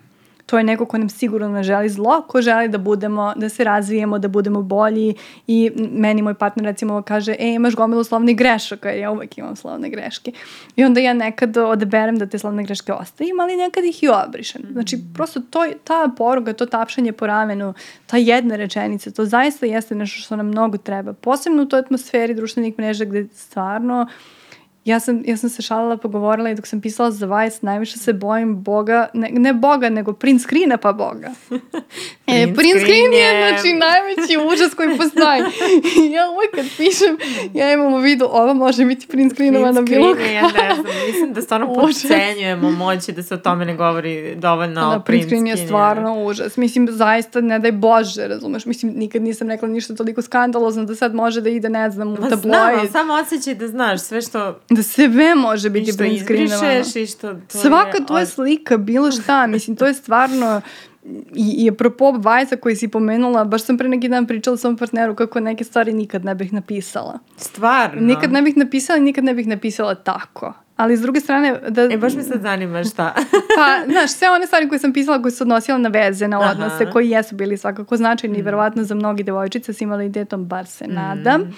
to je neko ko nam sigurno ne želi zlo, ko želi da budemo, da se razvijemo, da budemo bolji i meni moj partner recimo kaže, e, imaš gomilu slovnih grešaka, jer ja uvek imam slovne greške. I onda ja nekad odeberem da te slovne greške ostavim, ali nekad ih i obrišem. Znači, mm. prosto to, ta poruga, to tapšanje po ramenu, ta jedna rečenica, to zaista jeste nešto što nam mnogo treba. Posebno u toj atmosferi društvenih mreža gde stvarno uh, ja sam, ja sam se šalila, pogovorila i dok sam pisala za Vice, najviše se bojim Boga, ne, ne Boga, nego print screena pa Boga. e, print, screen je, znači, najveći užas koji postoji. ja uvek kad pišem, ja imam u vidu, ovo može biti print screenova na bilo kako. ja ne znam, mislim da stvarno podcenjujemo moći da se o tome ne govori dovoljno da, print screen je stvarno užas. Mislim, zaista, ne daj Bože, razumeš, mislim, nikad nisam rekla ništa toliko skandalozno da sad može da ide, ne znam, u tabloid. Znam, samo osjećaj da znaš sve što da sve može biti print screenovano. I što i što... To Svaka je, tvoja slika, bilo šta, mislim, to je stvarno... I, i apropo Vajsa koji si pomenula, baš sam pre neki dan pričala svom partneru kako neke stvari nikad ne bih napisala. Stvarno? Nikad ne bih napisala, nikad ne bih napisala tako. Ali s druge strane... Da, e, baš mi sad zanima šta. pa, znaš, sve one stvari koje sam pisala koje su odnosile na veze, na odnose, Aha. koji jesu bili svakako značajni mm. verovatno za mnogi devojčice s invaliditetom, bar se mm. nadam. Uh,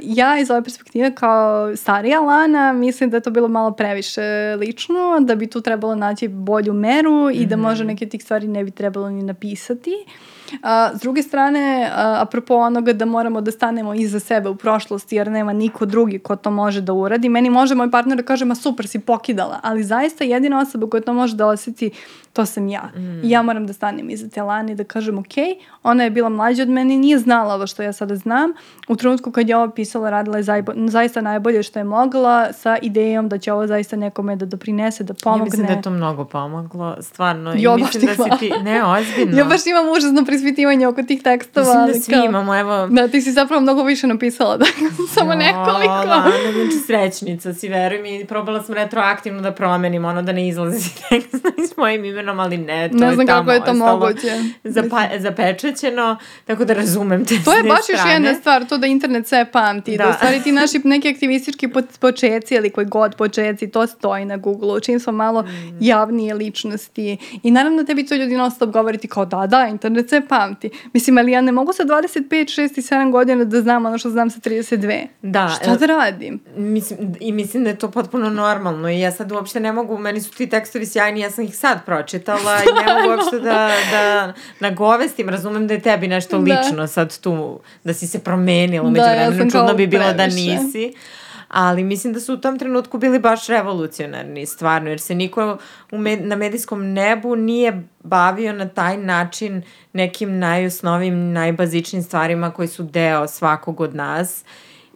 ja iz ove perspektive kao starija Lana mislim da je to bilo malo previše lično, da bi tu trebalo naći bolju meru i mm. da možda neke tih stvari ne bi trebalo ni napisati. Uh, A, s druge strane, a, apropo onoga da moramo da stanemo iza sebe u prošlosti jer nema niko drugi ko to može da uradi, meni može moj partner da kaže ma super si pokidala, ali zaista jedina osoba koja to može da osjeti to sam ja. Mm. I ja moram da stanem iza te Lani da kažem ok, ona je bila mlađa od mene, nije znala ovo što ja sada znam. U trenutku kad je ovo pisala, radila je zaista najbolje što je mogla sa idejom da će ovo zaista nekome da doprinese, da pomogne. Ja mislim da je to mnogo pomoglo, stvarno. Jo, I mislim da si ti, ne, ozbiljno. ja baš imam užasno prispitivanje oko tih tekstova. Mislim da svi kao, imamo, evo. Da, ti si zapravo mnogo više napisala, da, samo no, nekoliko. Lana, znači srećnica si, veruj mi, probala sam retroaktivno da promenim ono da ne izlazi tekst s mojim imenom ali ne, to ne znam je kako je to moguće. Zapa, zapečećeno, tako da razumem te To je baš još jedna stvar, to da internet sve pamti, da, da u stvari ti naši neki aktivistički počeci ili koji god počeci, to stoji na Google-u, čim smo malo mm. javnije ličnosti i naravno tebi to ljudi non stop govoriti kao da, da, internet pamti. Mislim, ali ja ne mogu sa 25, 6 i 7 godina da znam ono što znam sa 32. Da. Šta da radim? Mislim, I mislim da je to potpuno normalno i ja sad uopšte ne mogu, meni su ti tekstovi sjajni, ja sam ih sad pročitala i ne mogu uopšte da, da nagovestim. Razumem da je tebi nešto da. lično sad tu, da si se promenila. Da, ja sam Čudno bi bilo da previše. da nisi ali mislim da su u tom trenutku bili baš revolucionarni stvarno, jer se niko u med, na medijskom nebu nije bavio na taj način nekim najosnovim, najbazičnim stvarima koji su deo svakog od nas.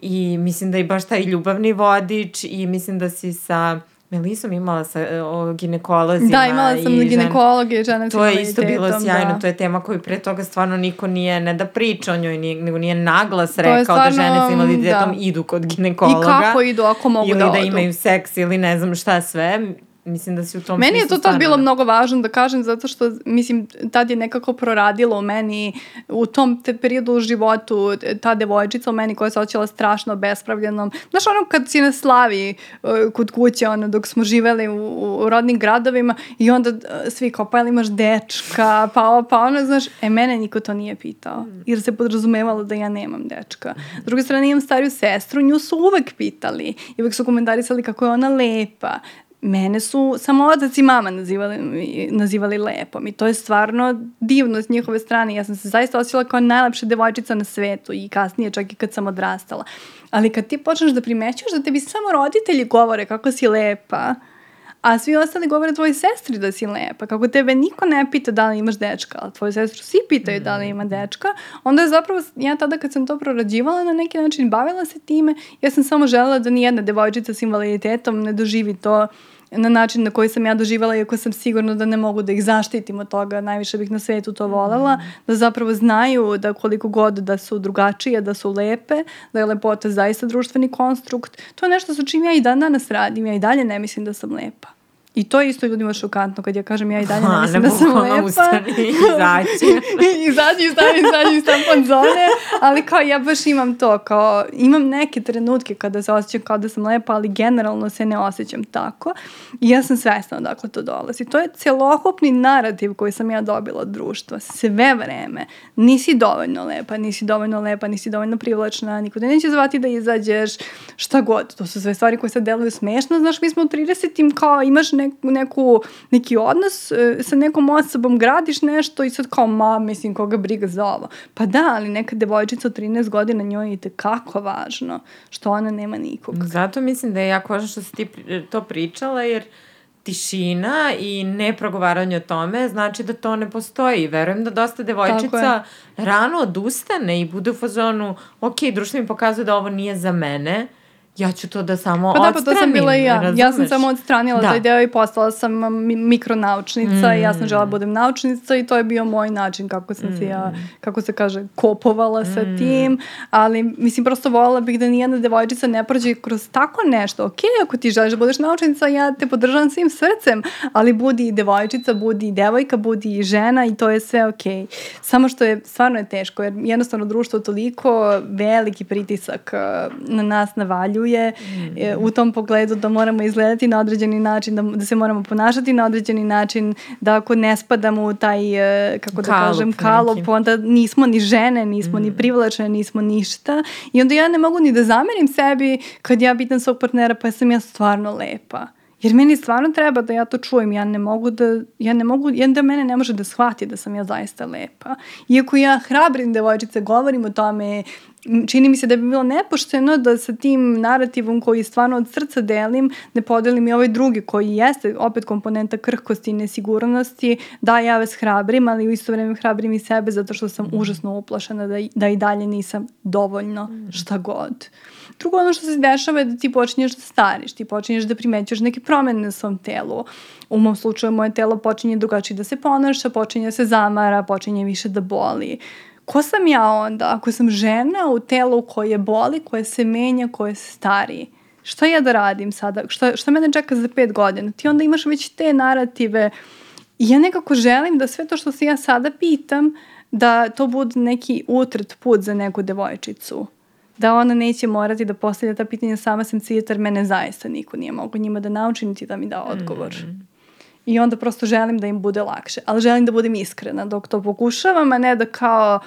I mislim da i baš taj ljubavni vodič i mislim da si sa Melisom imala sa o, ginekolozima. Da, imala sam i ginekologe i žene To je isto bilo sjajno, da. to je tema koju pre toga stvarno niko nije, ne da priča o njoj, nije, nego nije naglas rekao stvarno, da žene sa invaliditetom da. idu kod ginekologa. I kako idu, ako mogu ili da Ili da imaju seks ili ne znam šta sve mislim da si u tom Meni je to tad bilo mnogo važno da kažem zato što mislim tad je nekako proradilo u meni u tom te periodu u životu ta devojčica u meni koja se osjećala strašno bespravljenom. Znaš ono kad si na slavi uh, kod kuće ono dok smo živeli u, u rodnim gradovima i onda uh, svi kao pa ili imaš dečka pa, pa ono znaš e mene niko to nije pitao mm. jer se podrazumevalo da ja nemam dečka. S druge strane imam stariju sestru nju su uvek pitali i uvek su komentarisali kako je ona lepa mene su samo otac i mama nazivali, nazivali lepom i to je stvarno divno s njihove strane. Ja sam se zaista osjećala kao najlepša devojčica na svetu i kasnije čak i kad sam odrastala. Ali kad ti počneš da primećuješ da tebi samo roditelji govore kako si lepa, a svi ostali govore tvojoj sestri da si lepa, kako tebe niko ne pita da li imaš dečka, ali tvoju sestru svi pitaju mm. da li ima dečka, onda je zapravo, ja tada kad sam to prorađivala na neki način, bavila se time, ja sam samo želela da nijedna devojčica s invaliditetom ne doživi to na način na koji sam ja doživala, iako sam sigurna da ne mogu da ih zaštitim od toga, najviše bih na svetu to volela, mm. da zapravo znaju da koliko god da su drugačije, da su lepe, da je lepota zaista društveni konstrukt. To je nešto sa čim ja i dan danas radim, ja i dalje ne mislim da sam lepa. I to je isto ljudima šokantno kad ja kažem ja i dalje ne mislim da sam lepa. Ustani, izaći. izaći, izaći, izaći iz tampon zone. Ali kao ja baš imam to, kao imam neke trenutke kada se osjećam kao da sam lepa, ali generalno se ne osjećam tako. I ja sam svesna odakle to dolazi. To je celokupni narativ koji sam ja dobila od društva. Sve vreme. Nisi dovoljno lepa, nisi dovoljno lepa, nisi dovoljno privlačna, niko te neće zvati da izađeš, šta god. To su sve stvari koje sad deluju smešno. Znaš, mi smo u 30 kao imaš ne, neku, neki odnos e, sa nekom osobom, gradiš nešto i sad kao, ma, mislim, koga briga za ovo. Pa da, ali neka devojčica od 13 godina njoj je kako važno što ona nema nikog. Zato mislim da je jako važno što si ti to pričala, jer tišina i neprogovaranje o tome znači da to ne postoji. Verujem da dosta devojčica rano odustane i bude u fazonu, ok, društvo mi pokazuje da ovo nije za mene, ja ću to da samo pa da, pa to sam bila i ja. Razumeš? Ja sam samo odstranila da. taj deo i postala sam mikronaučnica mm. i ja sam žela da budem naučnica i to je bio moj način kako sam mm. se ja, mm. kako se kaže, kopovala sa mm. tim, ali mislim prosto voljela bih da nijedna devojčica ne prođe kroz tako nešto. Ok, ako ti želiš da budeš naučnica, ja te podržavam svim srcem, ali budi i devojčica, budi i devojka, budi i žena i to je sve ok. Samo što je, stvarno je teško, jer jednostavno društvo toliko veliki pritisak uh, na nas navalju opredeljuje mm. u tom pogledu da moramo izgledati na određeni način, da, da se moramo ponašati na određeni način, da ako ne spadamo u taj, e, kako da kalup, kažem, kalup, neki. onda nismo ni žene, nismo mm. ni privlačne, nismo ništa. I onda ja ne mogu ni da zamerim sebi kad ja pitam svog partnera pa sam ja stvarno lepa. Jer meni stvarno treba da ja to čujem. Ja ne mogu da, ja ne mogu, jedan da mene ne može da shvati da sam ja zaista lepa. Iako ja hrabrim devojčice, govorim o tome, čini mi se da bi bilo nepošteno da sa tim narativom koji stvarno od srca delim, ne podelim i ovaj drugi koji jeste opet komponenta krhkosti i nesigurnosti, da ja vas hrabrim, ali u isto vreme hrabrim i sebe zato što sam mm. užasno uplašena da, da i dalje nisam dovoljno mm. šta god. Drugo ono što se dešava je da ti počinješ da stariš, ti počinješ da primećuješ neke promene na svom telu. U mom slučaju moje telo počinje drugačije da se ponaša, počinje da se zamara, počinje više da boli ko sam ja onda ako sam žena u telu koje boli, koje se menja, koje se stari? Šta ja da radim sada? Šta, šta mene čeka za pet godina? Ti onda imaš već te narative i ja nekako želim da sve to što se ja sada pitam, da to bude neki utrt put za neku devojčicu. Da ona neće morati da postavlja ta pitanja sama sam cijetar, mene zaista niko nije mogu njima da nauči niti da mi da odgovor. Mm i onda prosto želim da im bude lakše. Ali želim da budem iskrena dok to pokušavam, a ne da kao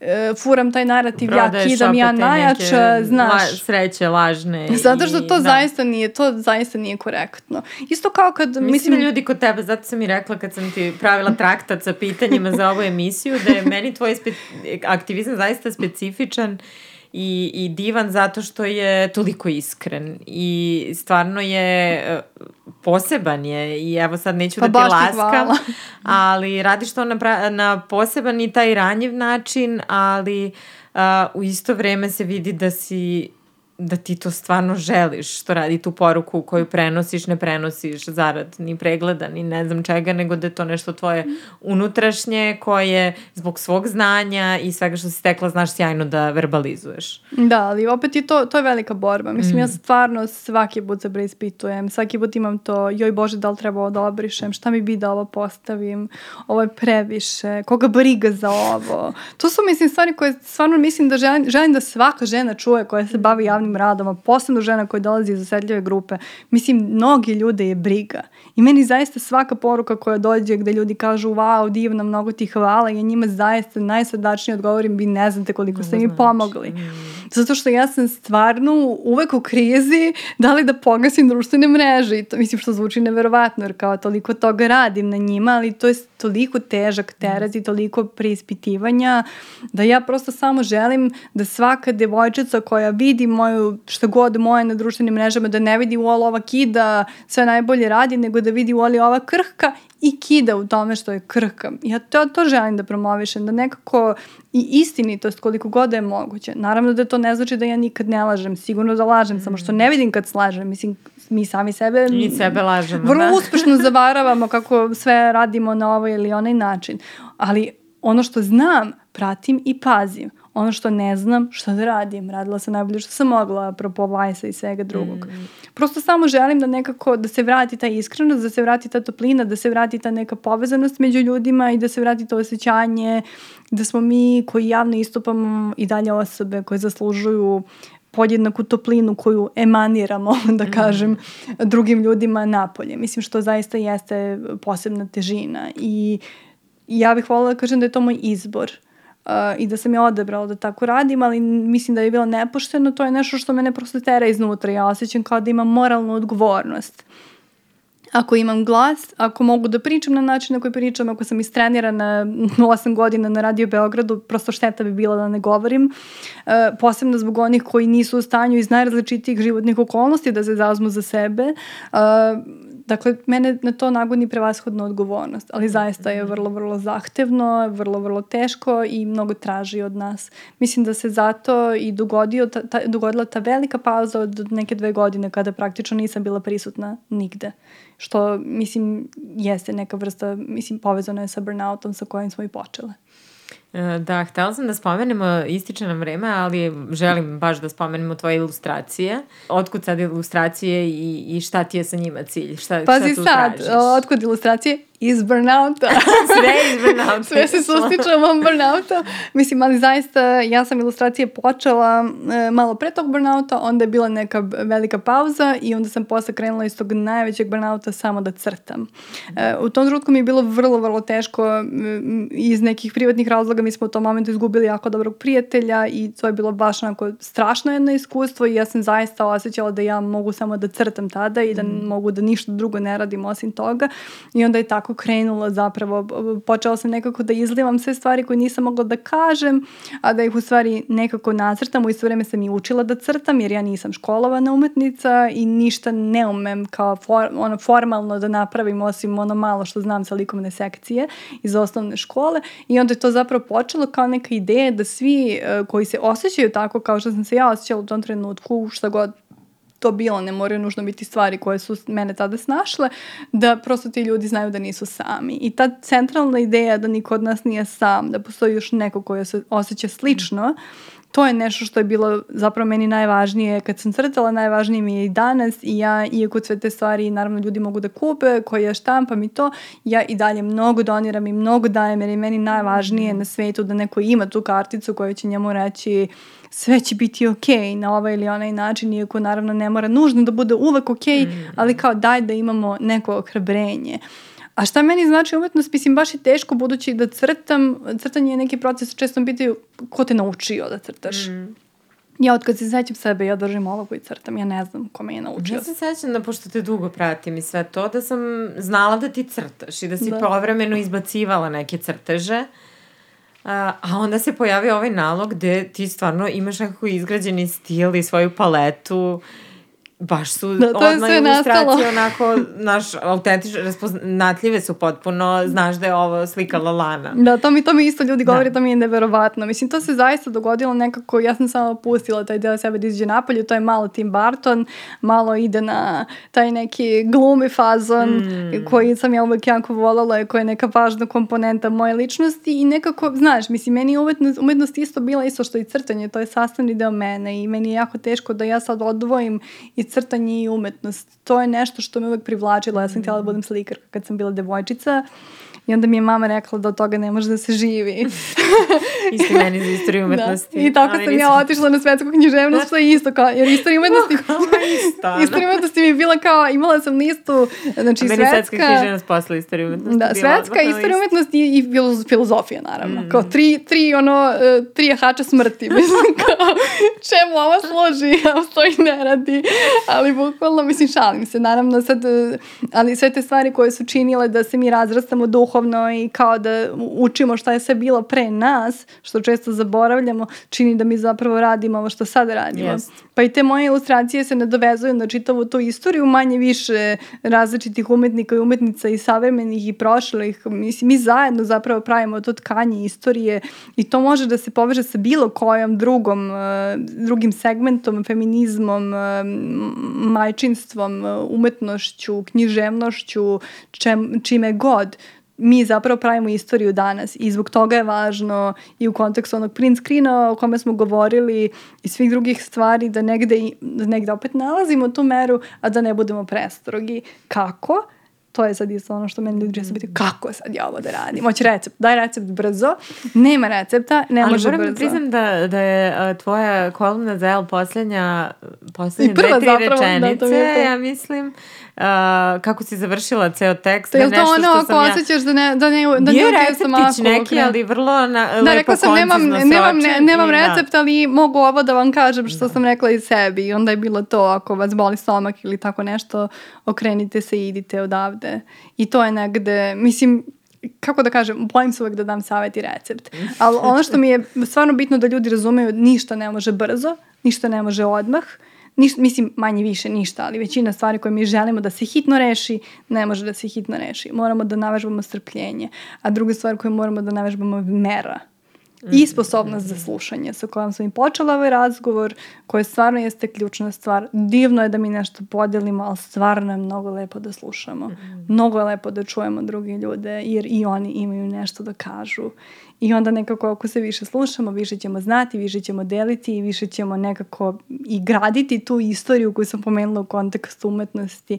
e, furam taj narativ, Prodaješ ja kidam, ja najjača, znaš. La, sreće lažne. Zato što to da. zaista nije, to zaista nije korektno. Isto kao kad, mislim... Mislim da ljudi kod tebe, zato sam i rekla kad sam ti pravila traktat sa pitanjima za ovu emisiju, da je meni tvoj spe, aktivizam zaista specifičan i, i divan zato što je toliko iskren. I stvarno je e, poseban je. I evo sad neću pa da ti laskam, ali radiš to na, na poseban i taj ranjiv način, ali uh, u isto vreme se vidi da si da ti to stvarno želiš, što radi tu poruku koju prenosiš, ne prenosiš zarad ni pregleda, ni ne znam čega, nego da je to nešto tvoje unutrašnje koje zbog svog znanja i svega što si stekla znaš sjajno da verbalizuješ. Da, ali opet je to, to je velika borba. Mislim, mm. ja stvarno svaki put se preispitujem, svaki put imam to, joj Bože, da li treba ovo da obrišem, šta mi bi da ovo postavim, ovo je previše, koga briga za ovo. To su, mislim, stvari koje stvarno mislim da želim, želim da svaka žena čuje koja se bavi javnim javnim radom, a posebno žena koja dolazi iz osetljive grupe, mislim, mnogi ljude je briga. I meni zaista svaka poruka koja dođe gde ljudi kažu wow, divno, mnogo ti hvala, ja njima zaista najsrdačnije odgovorim, vi ne znate koliko ste mi pomogli. Mm. Zato što ja sam stvarno uvek u krizi da li da pogasim društvene mreže i to mislim što zvuči neverovatno jer kao toliko toga radim na njima, ali to je toliko težak teret i toliko preispitivanja da ja prosto samo želim da svaka devojčica koja vidi moju, šta god moje na društvenim mrežama, da ne vidi u ova kida sve najbolje radi, nego da vidi u ova krhka i kida u tome što je krhka. Ja to, to želim da promovišem, da nekako i istinitost koliko god je moguće. Naravno da to ne znači da ja nikad ne lažem, sigurno da lažem, mm. samo što ne vidim kad slažem. Mislim, mi sami sebe... Mi sebe lažemo, Vrlo da. uspešno zavaravamo kako sve radimo na ovaj ili onaj način. Ali ono što znam, pratim i pazim ono što ne znam, što da radim. Radila sam najbolje što sam mogla, apropo Vajsa i svega drugog. Mm. Prosto samo želim da nekako, da se vrati ta iskrenost, da se vrati ta toplina, da se vrati ta neka povezanost među ljudima i da se vrati to osjećanje da smo mi koji javno istupamo i dalje osobe koje zaslužuju podjednaku toplinu koju emaniramo, da kažem, mm. drugim ljudima napolje. Mislim što zaista jeste posebna težina i ja bih voljela da kažem da je to moj izbor uh, i da sam je odebrala da tako radim, ali mislim da je bilo nepošteno, to je nešto što mene prosto tera iznutra. Ja osjećam kao da imam moralnu odgovornost. Ako imam glas, ako mogu da pričam na način na koji pričam, ako sam istrenirana 8 godina na Radio Beogradu, prosto šteta bi bila da ne govorim. Uh, posebno zbog onih koji nisu u stanju iz najrazličitijih životnih okolnosti da se zazmu za sebe. Uh, Dakle, mene na to nagoni prevashodna odgovornost, ali zaista je vrlo, vrlo zahtevno, vrlo, vrlo teško i mnogo traži od nas. Mislim da se zato i dogodio, ta, ta, dogodila ta velika pauza od neke dve godine kada praktično nisam bila prisutna nigde. Što, mislim, jeste neka vrsta, mislim, povezana je sa burnoutom sa kojim smo i počele. E, da, htela sam da spomenemo, ističe nam vreme, ali želim baš da spomenemo tvoje ilustracije. Otkud sad ilustracije i, i šta ti je sa njima cilj? Šta, Pazi šta tu sad, tražiš? otkud ilustracije? Iz burnouta. Sve iz burnouta. Sve se sustiče ovom burnouta. Mislim, ali zaista ja sam ilustracije počela e, malo pre tog burnouta, onda je bila neka velika pauza i onda sam posle krenula iz tog najvećeg burnouta samo da crtam. E, u tom trenutku mi je bilo vrlo, vrlo teško iz nekih privatnih razloga. Mi smo u tom momentu izgubili jako dobrog prijatelja i to je bilo baš onako strašno jedno iskustvo i ja sam zaista osjećala da ja mogu samo da crtam tada i da mm. mogu da ništa drugo ne radim osim toga. I onda je tako krenula zapravo. Počela sam nekako da izlivam sve stvari koje nisam mogla da kažem, a da ih u stvari nekako nacrtam. U isto vreme sam i učila da crtam jer ja nisam školovana umetnica i ništa ne umem kao for, ono, formalno da napravim osim ono malo što znam sa likovne sekcije iz osnovne škole i onda je to zapravo počelo kao neka ideja da svi uh, koji se osjećaju tako kao što sam se ja osjećala u tom trenutku, šta god to bilo, ne moraju nužno biti stvari koje su mene tada snašle, da prosto ti ljudi znaju da nisu sami. I ta centralna ideja da niko od nas nije sam, da postoji još neko koji se osjeća slično, to je nešto što je bilo zapravo meni najvažnije kad sam crtala, najvažnije mi je i danas i ja, iako sve te stvari naravno ljudi mogu da kupe, koje ja štampam i to, ja i dalje mnogo doniram i mnogo dajem jer je meni najvažnije na svetu da neko ima tu karticu koja će njemu reći sve će biti ok na ovaj ili onaj način, iako naravno ne mora nužno da bude uvek ok, mm. ali kao daj da imamo neko ohrabrenje. A šta meni znači umetnost? Mislim, baš je teško budući da crtam, crtanje je neki proces, često mi pitaju ko te naučio da crtaš. Mm. Ja od kad se sećam sebe, ja držim olovku i crtam, ja ne znam ko me je naučio. Ja se sećam da, pošto te dugo pratim i sve to, da sam znala da ti crtaš i da si da. povremeno izbacivala neke crteže. A, a onda se pojavio ovaj nalog gde ti stvarno imaš nekako izgrađeni stil i svoju paletu baš su da, to odmah ilustracije onako, naš, autentične, raspoznatljive su potpuno, znaš da je ovo slika Lalana. Da, to mi, to mi isto ljudi govori, da. to mi je neverovatno. Mislim, to se zaista dogodilo nekako, ja sam samo pustila taj deo sebe da izađe napolje, to je malo Tim Burton, malo ide na taj neki glumi fazon mm. koji sam ja uvek jako voljela i koja je neka važna komponenta moje ličnosti i nekako, znaš, mislim, meni umetnost, umetnost isto bila isto što i crtanje, to je sastavni deo mene i meni je jako teško da ja sad odvojim i crtanje i umetnost. To je nešto što me uvek privlačilo. Ja sam htjela da budem slikarka kad sam bila devojčica I onda mi je mama rekla da od toga ne može da se živi. isto meni za istoriju da. umetnosti. Da. I tako sam ja otišla na svetsku književnost, što je isto kao, jer istorija umetnosti... isto, istorija umetnosti mi je bila kao, imala sam listu, znači meni svetska... svetska književnost posle istorija umetnosti. Da, svetska, istorija umetnosti i, i filozofija, naravno. Mm. Kao tri, tri, ono, e, tri jahača smrti. Mislim, kao, čemu ova može, a stoji ne radi. Ali bukvalno, mislim, šalim se. Naravno, sad, e, ali sve te stvari koje su činile da se mi razrastamo duhovno i kao da učimo šta je sve bilo pre nas, što često zaboravljamo, čini da mi zapravo radimo ovo što sad radimo. Jest. Pa i te moje ilustracije se nadovezuju na čitavu tu istoriju, manje više različitih umetnika i umetnica i savremenih i prošlih. Mislim, mi zajedno zapravo pravimo to tkanje istorije i to može da se poveže sa bilo kojom drugom, eh, drugim segmentom, feminizmom, eh, majčinstvom, eh, umetnošću, književnošću, čem, čime god mi zapravo pravimo istoriju danas i zbog toga je važno i u kontekstu onog print screena o kome smo govorili i svih drugih stvari da negde, da negde opet nalazimo tu meru, a da ne budemo prestrogi. Kako? to je sad isto ono što meni ljudi često biti, kako sad ja ovo da radim? Hoće recept, daj recept brzo, nema recepta, ne Ali može moram brzo. da priznam da, da je tvoja kolumna za L poslednja, poslednje dve, tri zapravo, da, rečenice, to to. ja mislim, uh, kako si završila ceo tekst. To je da to ono ako osjećaš da ne, da ne, da Bio ne receptić maku, neki, ali vrlo na, Da, lepo rekla sam, nemam, nemam, ne, nemam i da. recept, ali mogu ovo da vam kažem što sam rekla i sebi. I onda je bilo to, ako vas boli stomak ili tako nešto, okrenite se i idite odavde. I to je negde, mislim, kako da kažem, bojim se uvek da dam savjet i recept. Ali ono što mi je stvarno bitno da ljudi razumeju, ništa ne može brzo, ništa ne može odmah. Niš, mislim, manje više ništa, ali većina stvari koje mi želimo da se hitno reši, ne može da se hitno reši. Moramo da navežbamo strpljenje. A druga stvar koju moramo da navežbamo je mera i sposobnost za slušanje sa kojom sam i počela ovaj razgovor, koja stvarno jeste ključna stvar. Divno je da mi nešto podelimo, ali stvarno je mnogo lepo da slušamo. Mnogo je lepo da čujemo druge ljude, jer i oni imaju nešto da kažu. I onda nekako ako se više slušamo, više ćemo znati, više ćemo deliti i više ćemo nekako i graditi tu istoriju koju sam pomenula u kontekstu umetnosti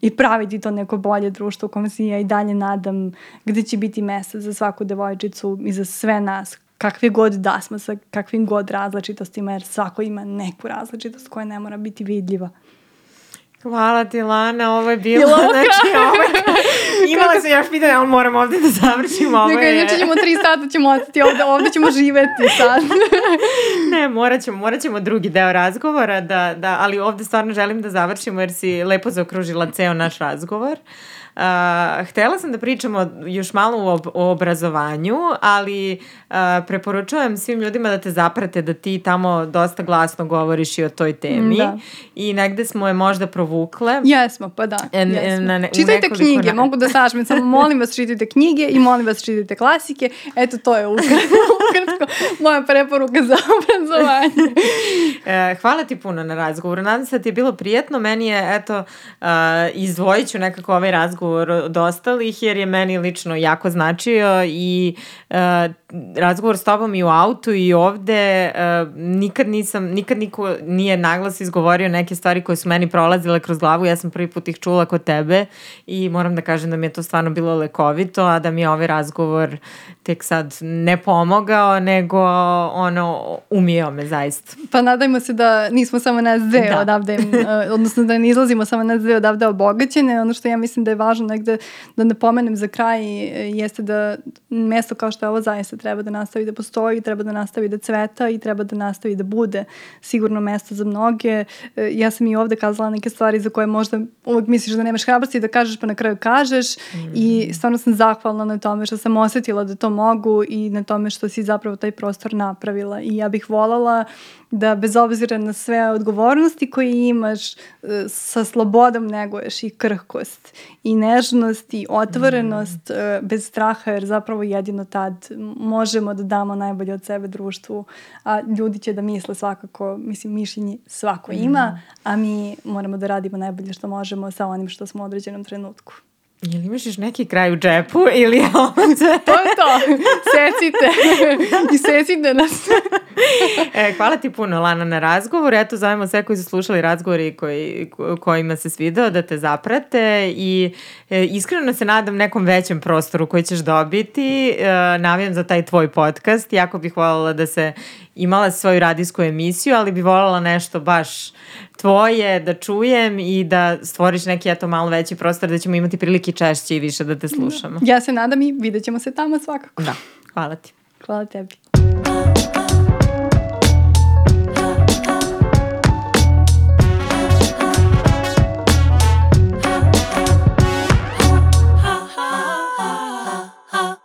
i praviti to neko bolje društvo u kojem se ja i dalje nadam gde će biti mesta za svaku devojčicu i za sve nas kakve god da smo sa kakvim god različitostima jer svako ima neku različitost koja ne mora biti vidljiva. Hvala ti, Lana, ovo je bilo, Jel ovo znači, ovo je, imala sam još pitanje, ali moram ovde da završim, ovo je... inače ćemo tri sata ćemo ostati ovde, ovde ćemo živeti sad. Ne, morat ćemo, morat ćemo drugi deo razgovora, da, da, ali ovde stvarno želim da završimo jer si lepo zaokružila ceo naš razgovor. Uh, htela sam da pričamo još malo o, o obrazovanju, ali uh, preporučujem svim ljudima da te zaprate da ti tamo dosta glasno govoriš i o toj temi. Da. I negde smo je možda provukle. Jesmo, pa da. En- jesmo. na ne- čitajte knjige, na- mogu da sažmem, samo molim vas čitajte knjige i molim vas čitajte klasike. Eto, to je ukratko, moja preporuka za obrazovanje. E, hvala ti puno na razgovoru. Nadam se da ti je bilo prijetno. Meni je, eto, uh, izdvojit ću nekako ovaj razgovor od ostalih, jer je meni lično jako značio i uh, razgovor s tobom i u autu i ovde uh, nikad nisam, nikad niko nije naglas izgovorio neke stvari koje su meni prolazile kroz glavu. Ja sam prvi put ih čula kod tebe i moram da kažem da mi je to stvarno bilo lekovito, a da mi je ovaj razgovor tek sad ne pomogao, nego ono, umio me zaista. Pa nadajmo se da nismo samo nas dve Da. odavde, eh, odnosno da ne izlazimo samo nas dve odavde obogaćene. Ono što ja mislim da je važno negde da ne pomenem za kraj eh, jeste da mesto kao što je ovo zaista treba da nastavi da postoji, treba da nastavi da cveta i treba da nastavi da bude sigurno mesto za mnoge. Eh, Ja sam i ovde kazala neke stvari za koje možda uvek misliš da nemaš hrabrosti da kažeš pa na kraju kažeš. I stvarno sam zahvalna na tome što sam osetila da to mogu i na tome što si zapravo taj prostor napravila. I ja bih voljela da bez obzira na sve odgovornosti koje imaš e, sa slobodom neguješ i krhkost i nežnost i otvorenost e, bez straha jer zapravo jedino tad možemo da damo najbolje od sebe društvu a ljudi će da misle svakako mislim mišljenje svako ima a mi moramo da radimo najbolje što možemo sa onim što smo u određenom trenutku Jel imaš još neki kraj u džepu ili je ovo sve? to je to secite i secite nas E, hvala ti puno, Lana, na razgovor. Eto, zovemo sve koji su slušali razgovor i koji, ko- kojima se svidao da te zaprate i e, iskreno se nadam nekom većem prostoru koji ćeš dobiti. E, navijam za taj tvoj podcast. Jako bih voljela da se imala svoju radijsku emisiju, ali bi voljela nešto baš tvoje da čujem i da stvoriš neki eto malo veći prostor da ćemo imati prilike češće i više da te slušamo. ja se nadam i vidjet ćemo se tamo svakako Da, hvala ti. hvala tebi